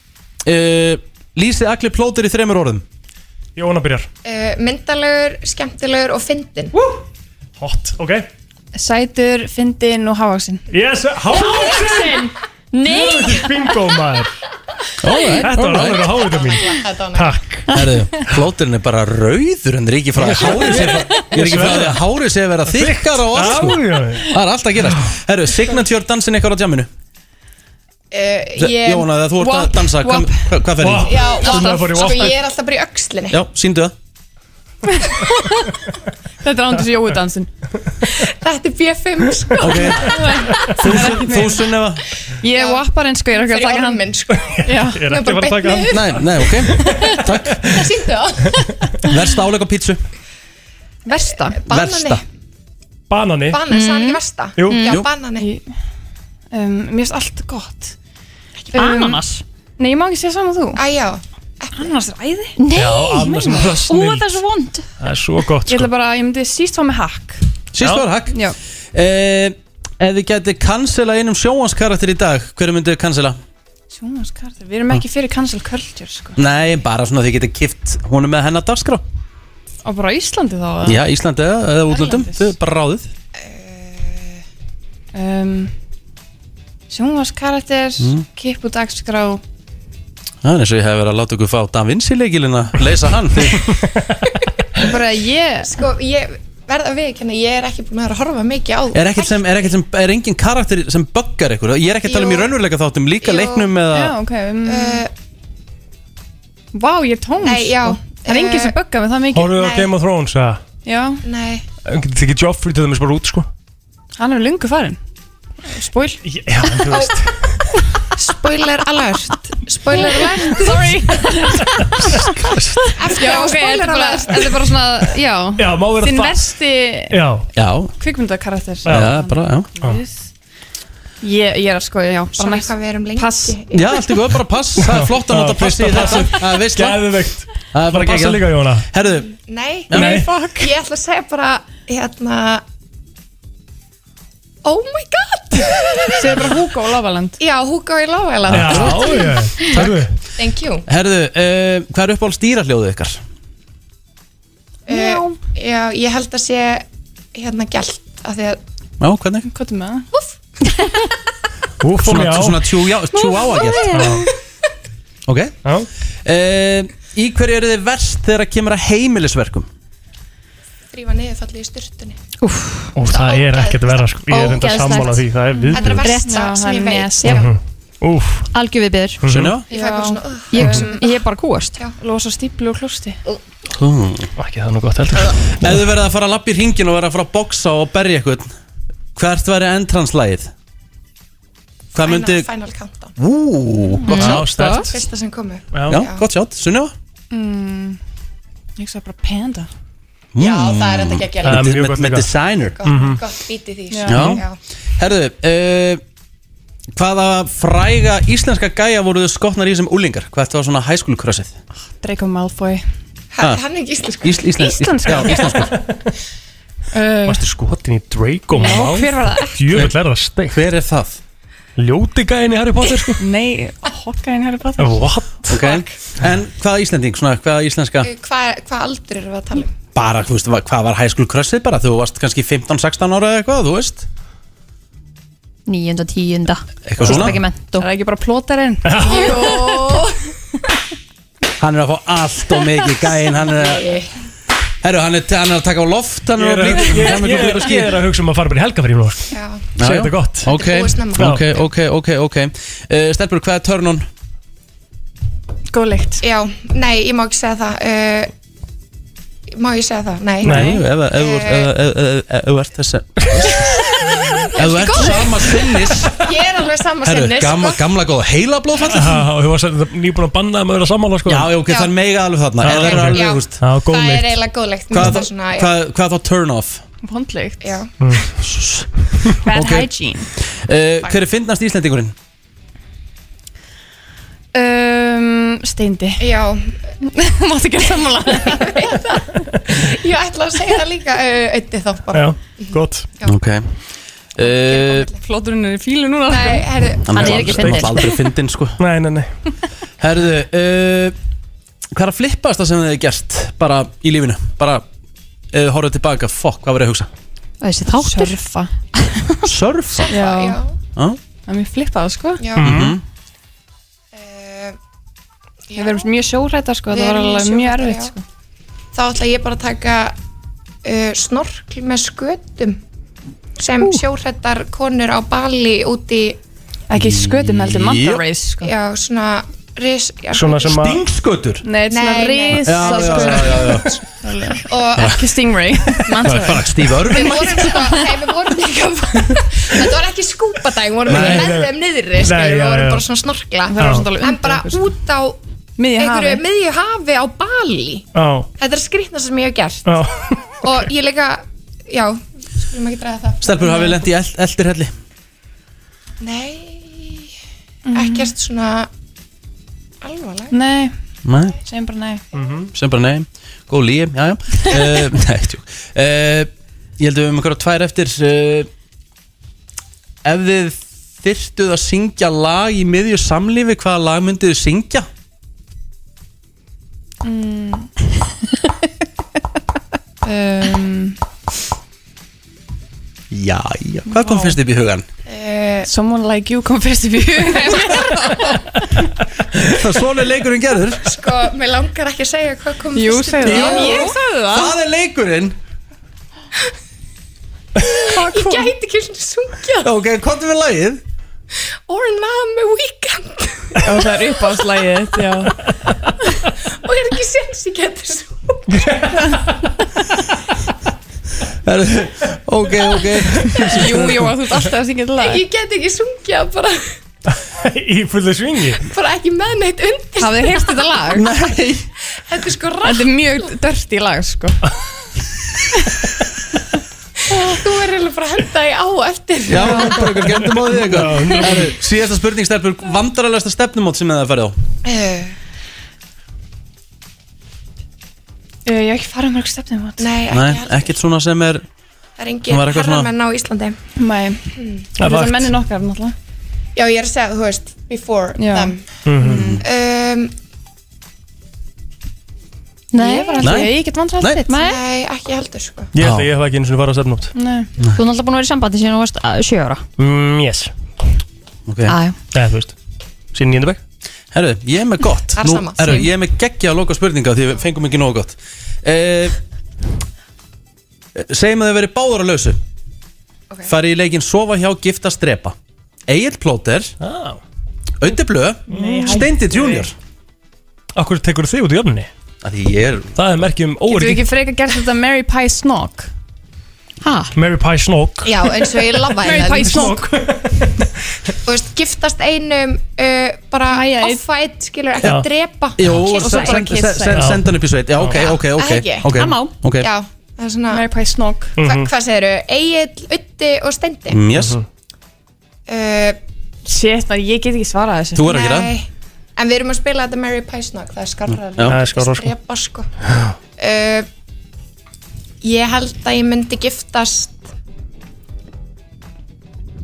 Uh, Lýsið allir plóter í þreymur orðum? Jóna byrjar. Uh, Myndalegur, skemmtilegur og fyndin Hot, ok. Sætur, fyndin og hávaksinn Yes, hávaxin Nei! Bingo maður Þetta var alveg hávita mín. Þetta var Takk. Herru, plóterinn er bara rauður En það er ekki frá að hárið sé Ég er ekki frá því að hárið sé að vera þykkar og allt sko. Það er alltaf að gerast. Herru, signature dansin eitthvað á jamminu. Uh, Ég Jóna, þegar þú ert að dansa. Hvað, fer í? Já, að sko ég er alltaf bara í öxlinni. Já, síndu það Þetta er ándur Jói dansin Þetta er B5 sko. Ok. Þú, Sun- þú Sunneva Ég er wapparinn sko, ég er ekki að taka hann. orminn sko. Já, Ég er ekki að fara að taka hann. Nei, nei, ok. Takk. Það sýndu það Versta áleik á pítsu. Versta. Versta. Banani? Banani, sagði hann ekki versta? Jú. Já, banani. Um, Mér finnst allt gott. Ananas Nei, ég má ekki segja saman þú. Æ, já Ananas er æði. Nei, Já, annars er það ú, snill. það er svo vond. Það er svo gott Ég sko. ætla bara, ég myndi síst fá með hakk Síst var hakk Já. Eh, Ef þið geti cancela einum sjóanskarakter í dag Hverju myndið þið cancela? Sjónaskartur, við erum ekki fyrir cancel culture sko. Nei, bara svona þið getið kift er með hennar dagskrá. Og bara á Íslandi þá eða? Já, Íslandi eða, eða útlöndum. Erlendis. Þið er bara ráðið. Um, Sjónvaskarakter Mm. Kipp út dagskrá Það er eins og ég hef verið að láta ykkur fá Da Vinci leikilina Leysa hann. Bara ég Sko, ég verða að viðkynna, ég er ekki búin að vera að horfa mikið á Er ekkert sem, er ekkert sem, er engin karakter sem buggar ykkur? Ég er ekki að tala um í raunveruleika þáttum, líka Jú. leiknum eða Já, ok um, Uh, Vá, ég er tóns Nei, já, Það er enginn eh, sem bugga með það mikið? Hóruðu á Game of Thrones, eða? Já, Nei. Getur þið ekki Joffrey til dæmis bara út, sko? hann er lungu farin Spoil. Já, en þú veist Spoiler alert. Spoiler alert. Sorry. Eftir Já, á spoiler er bara, alert? þetta er bara svona, já. Já, má vera Þinn það versti Já, Já, kvikmyndakarakter já, bara, já. Ég, ég er að sko, já bara Svona næst hvað við erum lengi. Pass. Já, allt er góð, bara pass, það er flott að nota Já, passi í þessu. Það er veist það. Geðveikt. Það er bara Bara passa geggjað. líka, Jóna. Herðu, Nei, Nei. fuck. Ég ætla að segja bara, hérna Oh my god. Segðu bara Hugo og Lavaland Já, Hugo í Lávæland Já, já, herðu Thank you. Herðu, uh, hvað er uppáhald stýraljóðu ykkar? uh, Já, ég held að sé hérna gælt af því að Já, hvernig? Hvað er með? Það? Úf og Svona, svona tjú, já, tjú á að gert Ok. Já. uh, Í hverju eru þið verst þegar að kemur að heimilisverkum? þrýfa niður fallið í styrtunni Og það er ekkert verða, sko. Ég er Ógeðslegt. sammála því, það er Þetta er viðbjörn versta það sem ég veit. Úf, Algjör? Ég bara svona uh, Ég, ég er bara kúast Losa stíplu og klústi Hmm. ekki það er nú gott heldur. Ef þið verið að fara að lappa í ringin og verið að fara að boksa og berja eitthvað Hvert væri entranslægið? Hvað myndi final, countdown. Ú, gott Já, sjátt Fyrsta sem komu. Gott sjátt, Sunna? mm, Ég sagði bara panda Já, það er enda ekki að mjög Með, gott með líka designer gott, gott bítið því Já. sko. Já. Herðu, uh, hvaða fræga íslenska gæja voruðu skotnar í sem úlingar? Hvað var svona high school crushið? Draco Malfoy Ha- Hann er ekki íslensku Ís, íslensk, Íslenska? Já, íslenskur uh, Varstu skotin í Draco Já, Malfoy? hver var það? Djöfull er það steik Hver er það? Ljóti gæin í Harry Potter sko Nei, Hawkeye Harry Potter What? Ok, en hvaða íslending, svona hvaða íslenska Hvað hva aldur erum við að tala um? Bara, þú veist, hva- hvað var high school crushið bara? Þú varst kannski 15-16 ára eða eitthvað, þú veist? Níunda, tíunda. Eitthvað svona? Ekki mentó Er það ekki bara plótarinn? Hann er að fá allt og mikið gæin Hann er að Herru, hann er, hann er að taka á loft Hann er er, að ég, hann er að blíka er, ský ég er að hugsa um að fara bara í helgafrí nú. Já, Segðu þetta gott. Ok, Þetta er búið snemma. ok, ok, ok, ok. Uh, Stelpur, hvað er turn on? Góð lykt já, nei, ég má ekki segja það. Uh, Má ég segja það? Nei, Nei, ef þú ert þessi Ef þú ert sama sinnis Ég er alveg sama Herru, sinni gamla, sko. gamla góða heila blóðfall Já, og þú varst nýbúin að banna að maður að sammála sko Já, ok, Já. það er mega alveg þarna það er ok. alveg, Já. þú veist Já, góð Það er lykt eiginlega góðlegt Hvað Hvað þá- svona, já, hvað- hvað þá turn off? Vondlykt já. Bad hygiene Uh, hver er fyndnast Íslendingurinn? Steindi. Já. Máttu ekki að sammála? Ég ætla að segja það líka Ötti þá bara. Já, gott. Ok. Uh, Flóturinn er í fílu núna. Nei, herru, Hann er ekki aldrei- fyndinn. aldrei fyndin sko. Nei, nei, nei. Herðu, uh, hvað er að flippast það sem þið hefði gert bara í lífinu? Bara, uh, horfðu tilbaka, fokk, hvað var ég að hugsa? Þessi þáttur. Surfa Surfa? Já, já, Já, það er mjög flippað sko. Já. Mhm. Uh, Við verum mjög sjórættar sko Það var alveg mjög erfitt sko. Þá ætla ég bara að taka uh, snorkl með skötum sem sjóhrættar konur á Bali úti Ekki skötum heldur, race sko. Já, svona ris, já, Svona sem að Stingskötur? Nei, svona Nei, nei. risa Já, já, sko já, já, já. og Ekki Stingray Það er bara sko, vorum líka þetta var ekki skúpadæg, við vorum Nei, ekki nei. með þeim niðri sko, við vorum bara svona snorkla. En bara undir út á einhverju hafi. miðju hafi á Bali. Já, þetta er skrýtna sem ég hef gert. Já. Og ég líka, já skulum ekki draga það. Stelpur, hafið lent í eld, eldirhelli? nei, ekkert svona alvarleg Nei, Nei, segjum bara nei. Sem bara nei. Góð líi, já, já. Uh, Nei, tjú uh, Ég held að við höfum einhverja tvær eftir uh, Ef þið þyrftuð að syngja lag í miðju samlífi Hvaða lag myndið þið syngja? um, Já, já Hvað kom fyrst upp í hugan? uh, Someone like you kom fyrst í björn Það er svona er leikurinn gerður. Sko, mér langar ekki að segja hvað kom Jú, fyrst upp segðu í- það. Jú. Ég sagði það. Það er leikurinn? Ég gæti ekki svona sungja Ok, hvað er við lagið? Or not my weekend Og það er uppáðslægið þitt, já. Og er ekki sens ég sungja Herru, Ok, ok. Jú, jú, þú ert alltaf að syngja til lag. Ég get ekki sungja bara, Í fullu svingi. Bara ekki með neitt undir. Hafið þið heyrt þetta lag? Nei. Þetta er sko rætt Þetta er mjög dörti lag, sko Þú verður eiginlega bara að henda í á eftir. Já, bara ykkur gendum á því eitthvað Síðasta spurning stelpur Vandaralegasta stefnumót sem það farið á. Uh, Ég hef ekki farið mörg stefnum átt Nei, ekki Nei, heldur. ekkert svona sem er Það er engin var eitthvað svona- herramenn á Íslandi. Nei, Það er vakt. mennin okkar, náttúrulega. Já, ég er að segja, þú veist, before Já. them. Mhm. um, Nei, Ég var Nei. alltaf, ég get vandræðið Nei. þitt Nei, Nei, ekki heldur sko. Ég held að ég hef ekki einu sinni farið á stefnót Nei. Þú er náttúrulega búin að vera í sambandi síðan þú varst uh, sjö ára. Mm, Yes. Ok. Æ, Eða þú veist Síðan nýjendabæk Herru, ég er með gott. Það er Nú, sama. herru, Same. ég er með geggja að loka spurninga því við fengum ekki nógu gott. Uh, Segjum að þið verið báður að lausu. Ok. Farið í leikinn Sofa hjá giftast drepa Egil Plóter. Ah. Öndi Blö Steindi Junior. Akkur tekur þig út í öfninni að Því ég er Það er merkjum Getur við óverið ekki frekar gert þetta Mary Pie Snog? ha, Mary Pie Snog. Já, eins og ég lafa Mary Pie Snog. Þú veist, giftast einum uh, bara Hæja, einn. off-fight, skilur, ekki Já. drepa. Jú, Kissa sen- sen- einn. sen- sen- Já. senda hann upp í sveit. Já, ok, ok, ok Það ekki. Ok, Það má. ok. Já, það er svona Mary Pie Snog. Hva, Hvað segirðu? Egil, Utti og Steindi? Mm, Yes, uh, Shit, maður, ég get ekki svarað þessu. Þú er að gera Nei En við erum að spila þetta Mary Pie Snog Það er skarra Já. Það er skárra, sko. Strepa sko. Uh, Ég held að ég myndi giftast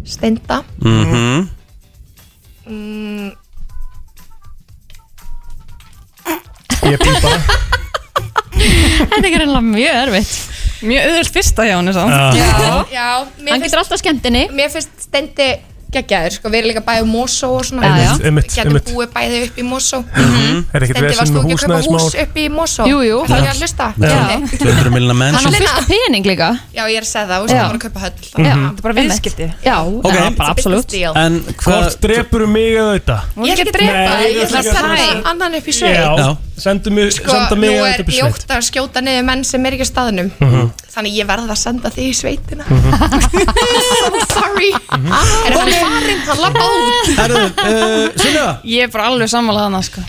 Steinda. Mhm. mm, Ég pípa. Þetta er ekki reynilega mjög erfitt. Mjög auðvöld fyrsta hjá henni samt. Já. Já, já. Mér Hann getur alltaf skemmtinni mér finnst Steindi geggjaður sko, Við erum líka bæði Mosó og svona. Einmitt. búið bæði upp í Mosó. Er ekkert ekki að kaupa hús upp í jú. Það er ekki að hlusta? Já. 200 miljonar menn Hann á af pening líka. Já, ég er að segja það, þú veist það voru að kaupa höll. Já, Þetta er bara viðskipti. En Hvort drepur mig eða þetta? Ég er ekki að drepa, Nei, ég ætla að ekki annan upp í sveit Já, sendu mig, Sko, senda nú er ljótt að skjóta niður menn sem er ekki á staðnum. Mhm. Þannig ég verð að senda þig í sveitina. So sorry. Er hann farinn, hann lappa út? Herðu, uh, Sunniva? Ég er bara alveg sammálað hana sko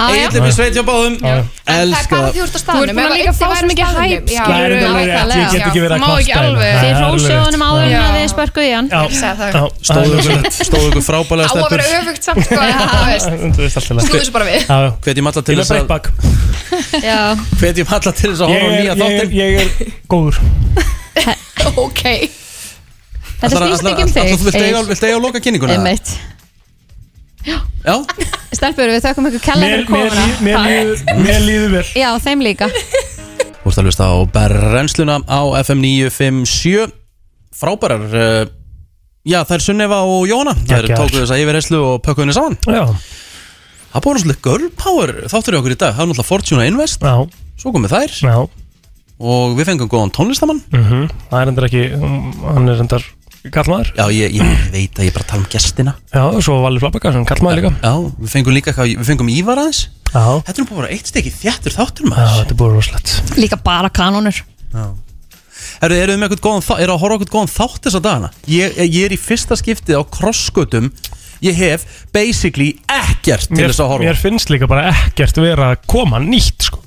Já. Egil upp í sveit hjá báðum. Það Elska. bara það þú ert á Þú ert búin að líka fá svo mikið hæp Það er alveg rétt, ég get ekki verið að Má ekki kvarta alveg. Þið hrósið honum áður en þið spörkuð í hann. Stóðu ykkur, frábælega Á að vera öfugt samt sko Þú Þú snúðu þessu bara við. Já, já. Hvetjum alla til þess að Hvetjum alla til þess að horfa á nýja ég þáttin ég er góður. Ok. Þetta snýst ekki um þig. eiga viltu eiga að loka kynninguna? Einmitt Já, Stelpur, við þökkum ykkur kella fyrir mér, komuna. mér, líður, mér líður vel. Já, þeim líka. Þú ert að hlusta á brennsluna á FM 957 Frábærar uh, Já, það er Sunneva og Jóna Það er tókuð þess að yfirreyslu og pökkuð henni saman. Já, Það búið svolítið girl power þáttur í okkur í dag. Það er náttúrulega Fortuna Invest. Já, Svo komið þær. Já. Og við fengum góðan tónlistamann mhm. Það er endur ekki, hann er endar kallmaður Já, ég, ég veit að ég bara tala um gestina. Já, svo Valur Flabbekar sem kallmaður líka. Já, við fengum líka eitthvað Við fengum Ívar aðeins. Já, Þetta er nú bara eitt stykki þjættur þáttur já, maður. þetta er búið rosalegt. Líka bara kanonur Eru þið með eitthvað góðan þátt Er að horfa á eitthvað góðan þátt þessa dagana? Ég, ég er í fyrsta skiptið á krossgötum. Ég hef basically ekkert til mér, þess að horfa mér finnst líka bara ekkert vera að koma nýtt sko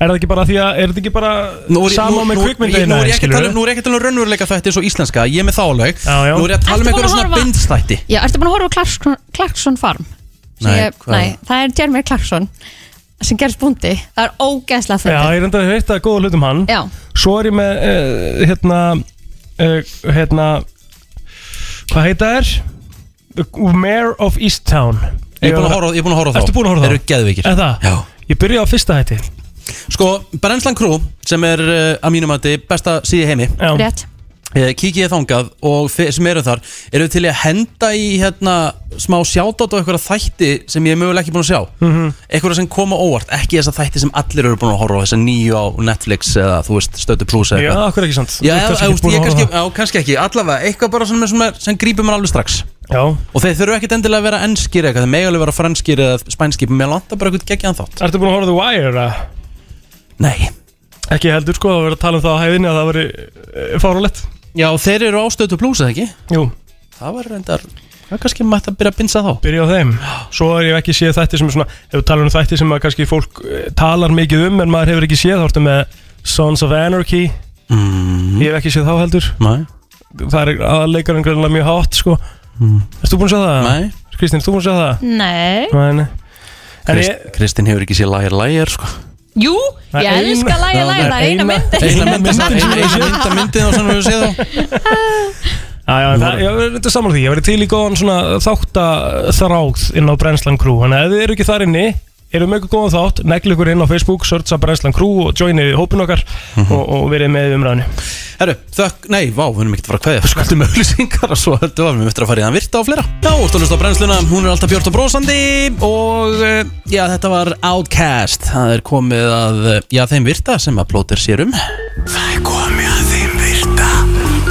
Er það ekki bara því að, er þetta ekki bara er sama nú- með kvikmyndaðina Nú er ég ekki að tala- nú er ég ekki að tala um raunveruleika þætti eins og íslenska Ég er með þá alveg. Já, já. Nú er ég að tala um einhverja svona bindstætti. Já, ertu búin að horfa á Clarkson, Clarkson Farm? Nei, ég, nei, það er Jeremy Clarkson sem gerst búndi. Það er ógeðslega Já, fyrir ég reyndar að að góða hlutum hann. Já, Svo er ég með, uh, hérna, uh, hérna, hvað heita þær? The Mayor of Easttown Ég er búin að horfa, ég er búin að horfa þá Ertu búin að horfa þá? Er það? Já. Ég byrja á fyrsta hætti Sko, Brennslan Crew sem er uh, að mínum að besta síði heimi. Rétt. Eh, Kikið ég þangað og þeir sem eru þar Eru til í að henda í hérna Smá sjátátt og eitthvað þætti Sem ég er mögulega ekki búin að sjá? Mhm. Eitthvað sem koma óvart, ekki þessa þætti sem allir eru búin að horfa á Þessa nýju á Netflix eða þú veist Stötu Plus eða Já, eitthvað. akkur ekki sant Já, eða, eða, ég kannski, já, kannski ekki, allavega Eitthvað bara sem, sem, sem grípur mér alveg strax. Já. Og þeir þurfu ekkit endilega að vera ennskir eitthvað Þeir mega alveg vera franskir eða spænskir Mér lantar bara eitthvað geggjaðan þátt. Ertu búin að horfa á The Wire? eða? Nei. Ekki heldur sko, það verður að tala um það á hæðinni að það veri fárulegt Já, þeir eru ástötu Plus eða ekki? Jú. Það var reyndar Það er kannski mætt að byrja að binsa þá. Byrja á þeim. Svo er ég ekki séð þætti sem er svona Ef þú talar um þætti sem að kannski fólk eh, talar mikið um En maður hefur ekki séð Þá ertu með Sons of Anarchy. Mm. Ég hef ekki séð þá heldur. Nei. Það er aðleikarinn greinlega mjög hátt sko. Mm. Erst þú búin að sjá það? Nei. Kristín, erst þú búin að sjá það? Nei. Nei, nei. En Krist, ég, Kristín hefur ekki séð lægir lægir sko Jú, ég er elska lægja lægja, það er eina myndi Eina myndin sem eina mynda myndin og svona við séð þá. Ég er þetta saman því, ég verið til í góðan svona þáttaþráð inn á Brennslan Crew. Þannig að ef þið eru ekki þar inni, eru með eitthvað góðan þátt Negli ykkur inn á Facebook, searcha Brennslan Crew og joinið hópin okkar og, og verið með umræðinu Herru, þökk, nei, vá, við erum ekki að fara að Við skuldum auðlýsingar og svo höldum við að við eftir að fara í þann virta og fleira. Já, stólust á brennsluna, hún er alltaf björt og brósandi Og eh, já, þetta var Outcast. Það er komið að, eh, já, þeim virta sem að plótir sér um. Það er komið að þeim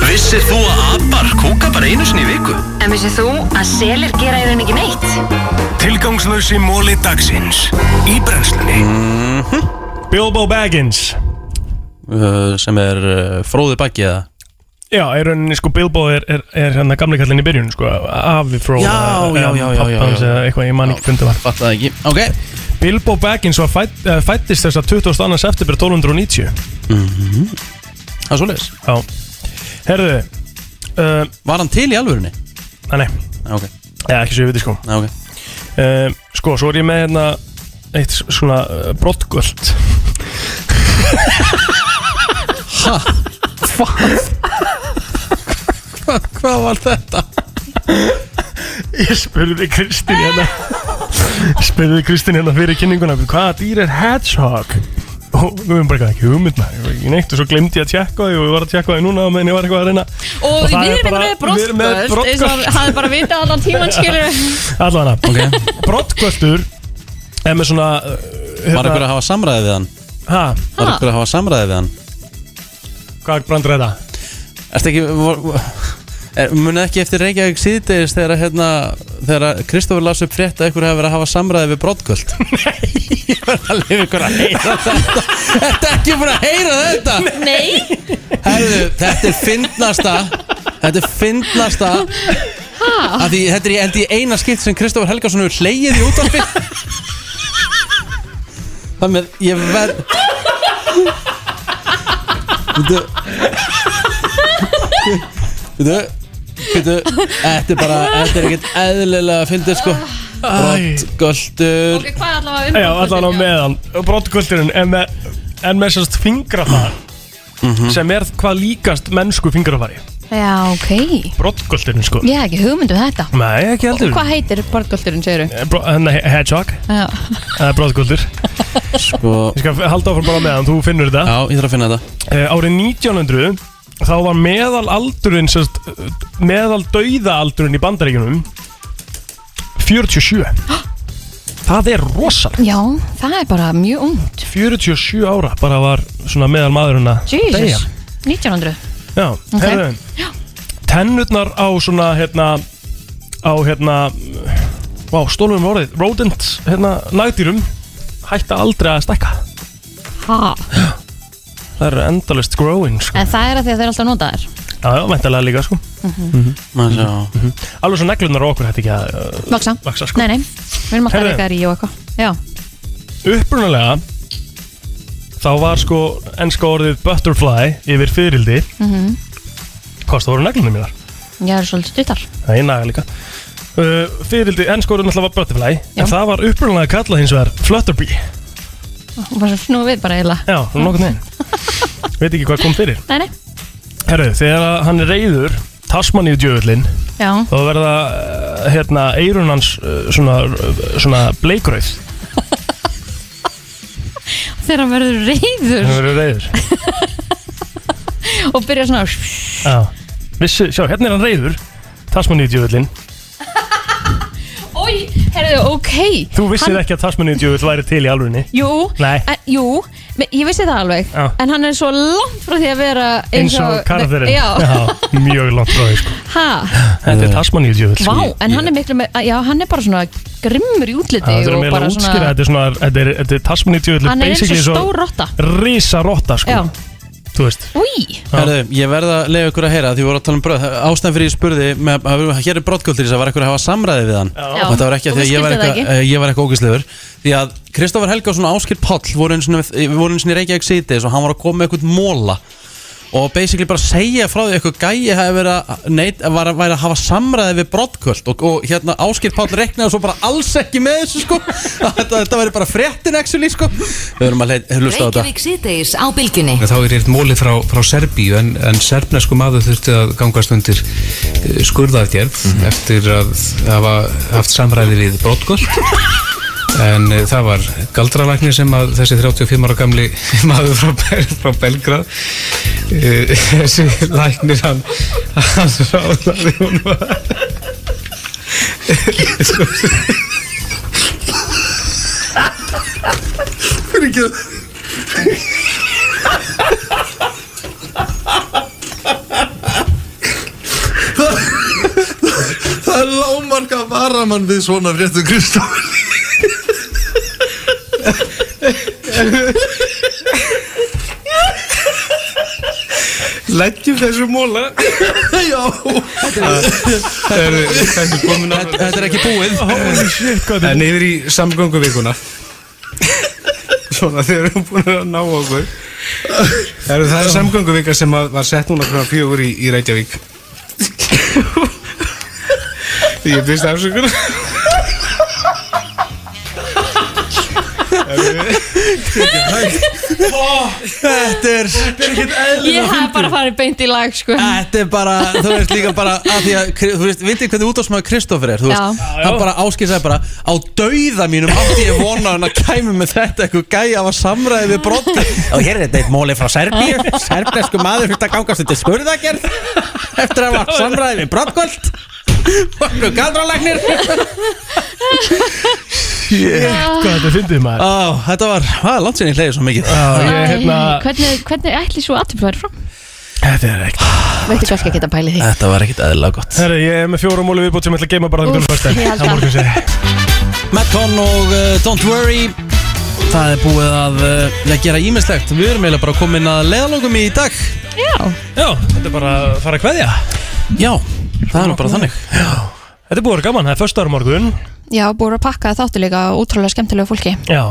Vissir þú að abar kúka bara einu sinni í viku? En vissið þú að selir gera í raun ekki neitt? Tilgangslösi móli dagsins. Í brennslunni. Bilbo Baggins. Uh, Sem er uh, fróði bakki eða? Já, í rauninni sko Bilbo er, er, er hérna gamli kallinn í byrjun sko, Afi Frodo Já, já, já, já. eða eitthvað, ég man ekki það var. Fattaði ekki, ok. Bilbo Baggins var fætt, uh, fættist þess að 22. september 1290 Mhm. Það er svoleiðis. Já Herðu uh, Var hann til í alvörunni? Nei, nei Ok Já, ekki svo ég viti sko Ok uh, Sko, svo er ég með hérna Eitt svona uh, brottgöld Ha? Hvað? Hva, hvað var þetta? Ég spurði Kristín hérna spurði Kristín hérna fyrir kynninguna Hvaða dýr er hedgehog? Og við erum bara eitthvað ekki hugmynd maður Ég var ekki neitt og svo glemdi ég að tjekka því Og ég var að tjekka því núna og meðan ég var eitthvað að reyna Og það við er erum bara- með brottkvöld eins og broddgöld. hafði bara vitað allan tíman skilur Allavega Ok. Brottgöldur Er með svona uh, Var ykkur að hafa samræði við hann? Ha? Var ykkur að hafa samræði við hann? Hvað brandur þetta? Ertu ekki vor, er, Munið ekki eftir Reykjavík síðdegis Þegar að, hérna Þegar Kristofur las upp frétt að ykkur hafa verið að hafa samræði við brottgöld Nei Ég var að lifa ykkur að heyra þetta Ertu ekki búin að heyra þetta? Nei Herðu, þetta er fyndnasta Þetta er fyndnasta Ha? að því þetta er held ég eina skipt sem Kristofur Helgason hefur hleyið í útvarpi Þannig að ég verð Þetta Þetta Þetta Þetta er bara Þetta er ekkert eðlilega að fyndið sko. Brottgöldur Ok, hvað er allavega um Já, allavega meðan. Brottgöldurinn er með En með sérst fingrafar Sem er hvað líkast mennsku fingrafari Já, ok. Brottgöldurinn sko. Ég hef ekki hugmynd um þetta. Nei, ekki Og heldur hvað heitir bortgöldurinn, segir Eh, bro- Hérna, he- hedgehog. Já. Eða brottgöldur Sko. Ég skal halda áfram bara meðan, þú finnur þetta. Já, ég þarf að finna þetta. Uh, Árið 1900 Þá var meðal aldurinn sérst, Meðal dauðaaldurinn í bandaríkjunum 47 Það er rosalega Já, það er bara mjög ungt. 47 ára bara var svona meðal maðurinn að deyja. Jesus. 1900 Já, Ok. heyrðu. Tennurnar á svona hérna á hérna Vá, stólum orðið. Rodent, hérna, nagdýrum hætta aldrei að stækka. Ha Það eru endalist growing sko. En það er að því að þeir alltaf nota þær Já, já, mæntalega líka sko Mhm. Má sjá Alveg svo neglunar á okkur hætti ekki að uh, Vaksa Vaksa, sko. Nei, nei Við erum alltaf Heyrðu. leikar í og eitthvað Já Upprunalega þá var sko ennska orðið butterfly yfir fyrildi Mhm. Hvað það voru neglunum mínar? Ég er svolítið stuttar Það er naga líka uh, Fyrildi, ennska orðið náttúrulega var butterfly Já. En það var upprunalega kallað hins vegar flutterbee Bara svo snúið við bara eiginlega? Já, svona nokkuð neginn Veit ekki hvað kom fyrir. Nei, nei. Herru, þegar hann er reyður Tasmaníu djöfullin Já. þá verða uh, hérna eirun hans uh, svona, svona bleikrauð. Þegar hann verður reyður hann verður reyður Og byrja svona Já. Vissu, sjá, hérna er hann reyður Tasmaníu djöfullin herðu, ok. Þú vissir Hann- ekki að Tasmaníu djöfull væri til í alvörinni Jú, Nei. en, jú, me- ég vissi það alveg Já. En hann er svo langt frá því að vera Eins og karakterinn Já, Mjög langt frá því sko. Ha, Þetta er Tasmaníu djöfull vá, en hann er miklu með Já, hann er bara svona grimmur í útliti Það er og meira bara að útskýra, þetta er svona Þetta er, þetta er Tasmaníu djöfull Hann er eins og stór rotta. Rísa rotta sko. Já, Þú veist. Herðu, ég verð að leiða ykkur að heyra því við vorum að tala um bröð. Ástæðan fyrir ég spurði með, að- hér er brottgöldur þess að var eitthvað að hafa samræði við hann. Já. og þetta var ekki að því að ég var eitthvað ekki. ég var eitthvað ógæslegur. Því að Kristoffer Helgason og Áskil Páll voru eins og við voru eins og í Reykjavík síðdeis og hann var að koma með eitthvað móla og basically bara segja frá því að eitthvað gæi hefði verið að neitt, var, að- væri að hafa samræði við brottgöld og, og hérna Áskil Páll reknaði svo bara alls ekki með þessu sko. Þetta, þetta væri bara fréttin actually sko. Við höfum að hlusta á þetta. Reykjavík síðdeis á bylgjunni Þá er eitt móli frá, frá Serbíu en, en serbnesku maður þurfti að gangast undir uh, skurðaðgerð eftir að hafa haft samræði við brottgöld en uh, það var galdralæknir sem að þessi 35 ára gamli maður frá, Bel- frá Belgrad uh, þessi læknir hann hann ráðaði hún var Fyrir ekki Það er lámarka varamann við svona fréttum Kristofur leggjum þessu móla. Já. Þetta er Þetta er ekki búið. En yfir í samgönguvikuna Svona þegar við erum búin að ná okkur. Það er samgönguvika sem að var sett núna frá fjögur í, í Reykjavík? Ég byrst afsökunar Þetta er Þetta er ekkert Ég hef bara farið beint í lag sko. Þetta er bara, þú veist líka bara að því að, þú veist, vitið hvernig útásmaður Kristoffer er, þú veist, Já. hann bara áskilsaði bara á dauða mínum átti ég vona hann að kæmi með þetta eitthvað gæja af að samræði við brotti og hér er þetta eitt móli frá Serbíu. Serbnesku maður fyrir að gangast undir skurðagerð eftir að hafa samræði við brottkvöld og eitthvað galdralæknir Hvað þetta fyndið maður. Ó, þetta var, er langt sinni hleyði svo mikið. Já, ég, hérna, Hvernig, hvernig ætli svo aðtöfn væri frá? Þetta er ekkert Veitu hvað skal geta pælið því? Þetta var ekkert eðlilega gott. Herri, ég er með fjóra móli viðbútt sem ég ætla að geima bara þannig Úff, fyrst ég held að. að Metcon og uh, Don't Worry. Það er búið að uh, ja, gera ímislegt Við erum eiginlega bara komin að leiðalókum í dag. Já. Já, þetta er bara að fara að kveðja. Já, það er nú bara þannig. Þetta er búið að vera gaman, það er föstaður morgun. Já, búið að pakka þáttu líka útrúlega skemmtilegu fólki. Já,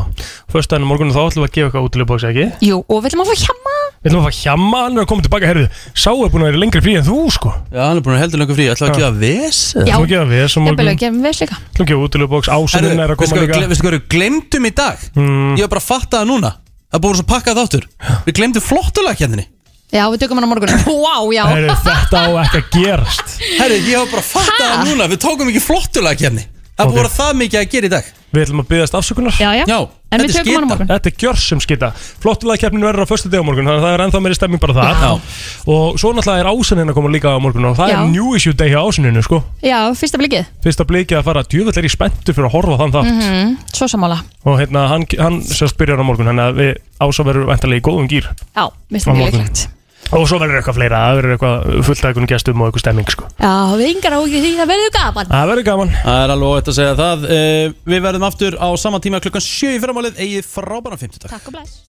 föstaður morgun þá ætlum við að gefa eitthvað út í lögbóks, ekki? Jú, og við ætlum að fá hjamma. Við ætlum að fá hjamma, hann er að koma tilbaka, herðu Sá er búin að vera lengri frí en þú, sko. Já, hann er búin að heldur lengur frí. Ætlaðu að gefa ves Já. Ætlum að gefa við morgun að gefa við líka Ætlum Ég það Það Já, við tökum hann á morgun. Vá, já. Herru, þetta á ekki að gerast. Herri, ég var bara að fatta það núna Við tókum ekki flottulega kjarni Það er Ok. að það mikið að gera í dag. Við ætlum að byggast afsökunar. Já, já, Já, En við þetta er tökum hann á skita. morgun. Þetta er gjörsum skita. Flottulega keppnin verður á föstu dag á morgun Þannig að það er ennþá meiri stemming bara það Já. Og svo náttúrulega er ásunnin að koma líka á morgun Og það Já. er new issue day hjá ásunninu sko. Já, fyrsta blikið. Fyrsta blikið að fara djúvöld er í spenntur fyrir að horfa þann þátt. Mm Svo sammála. Og hérna hann, hann sérst byrjar á morgun Þannig að við ása verður vantarlega í góðum gýr Já, minnst Á það mjög morgun. líklegt Og svo verður eitthvað fleira Það verður eitthvað fullt af einhvern gestum og eitthvað stemming sko. Já, við yngar á því það verður gaman. Það verður gaman. Það er alveg óætt að segja það. Eh, Við verðum aftur á sama tíma klukkan 7 í fyrramálið. Egið frábæra 50 Takk og bless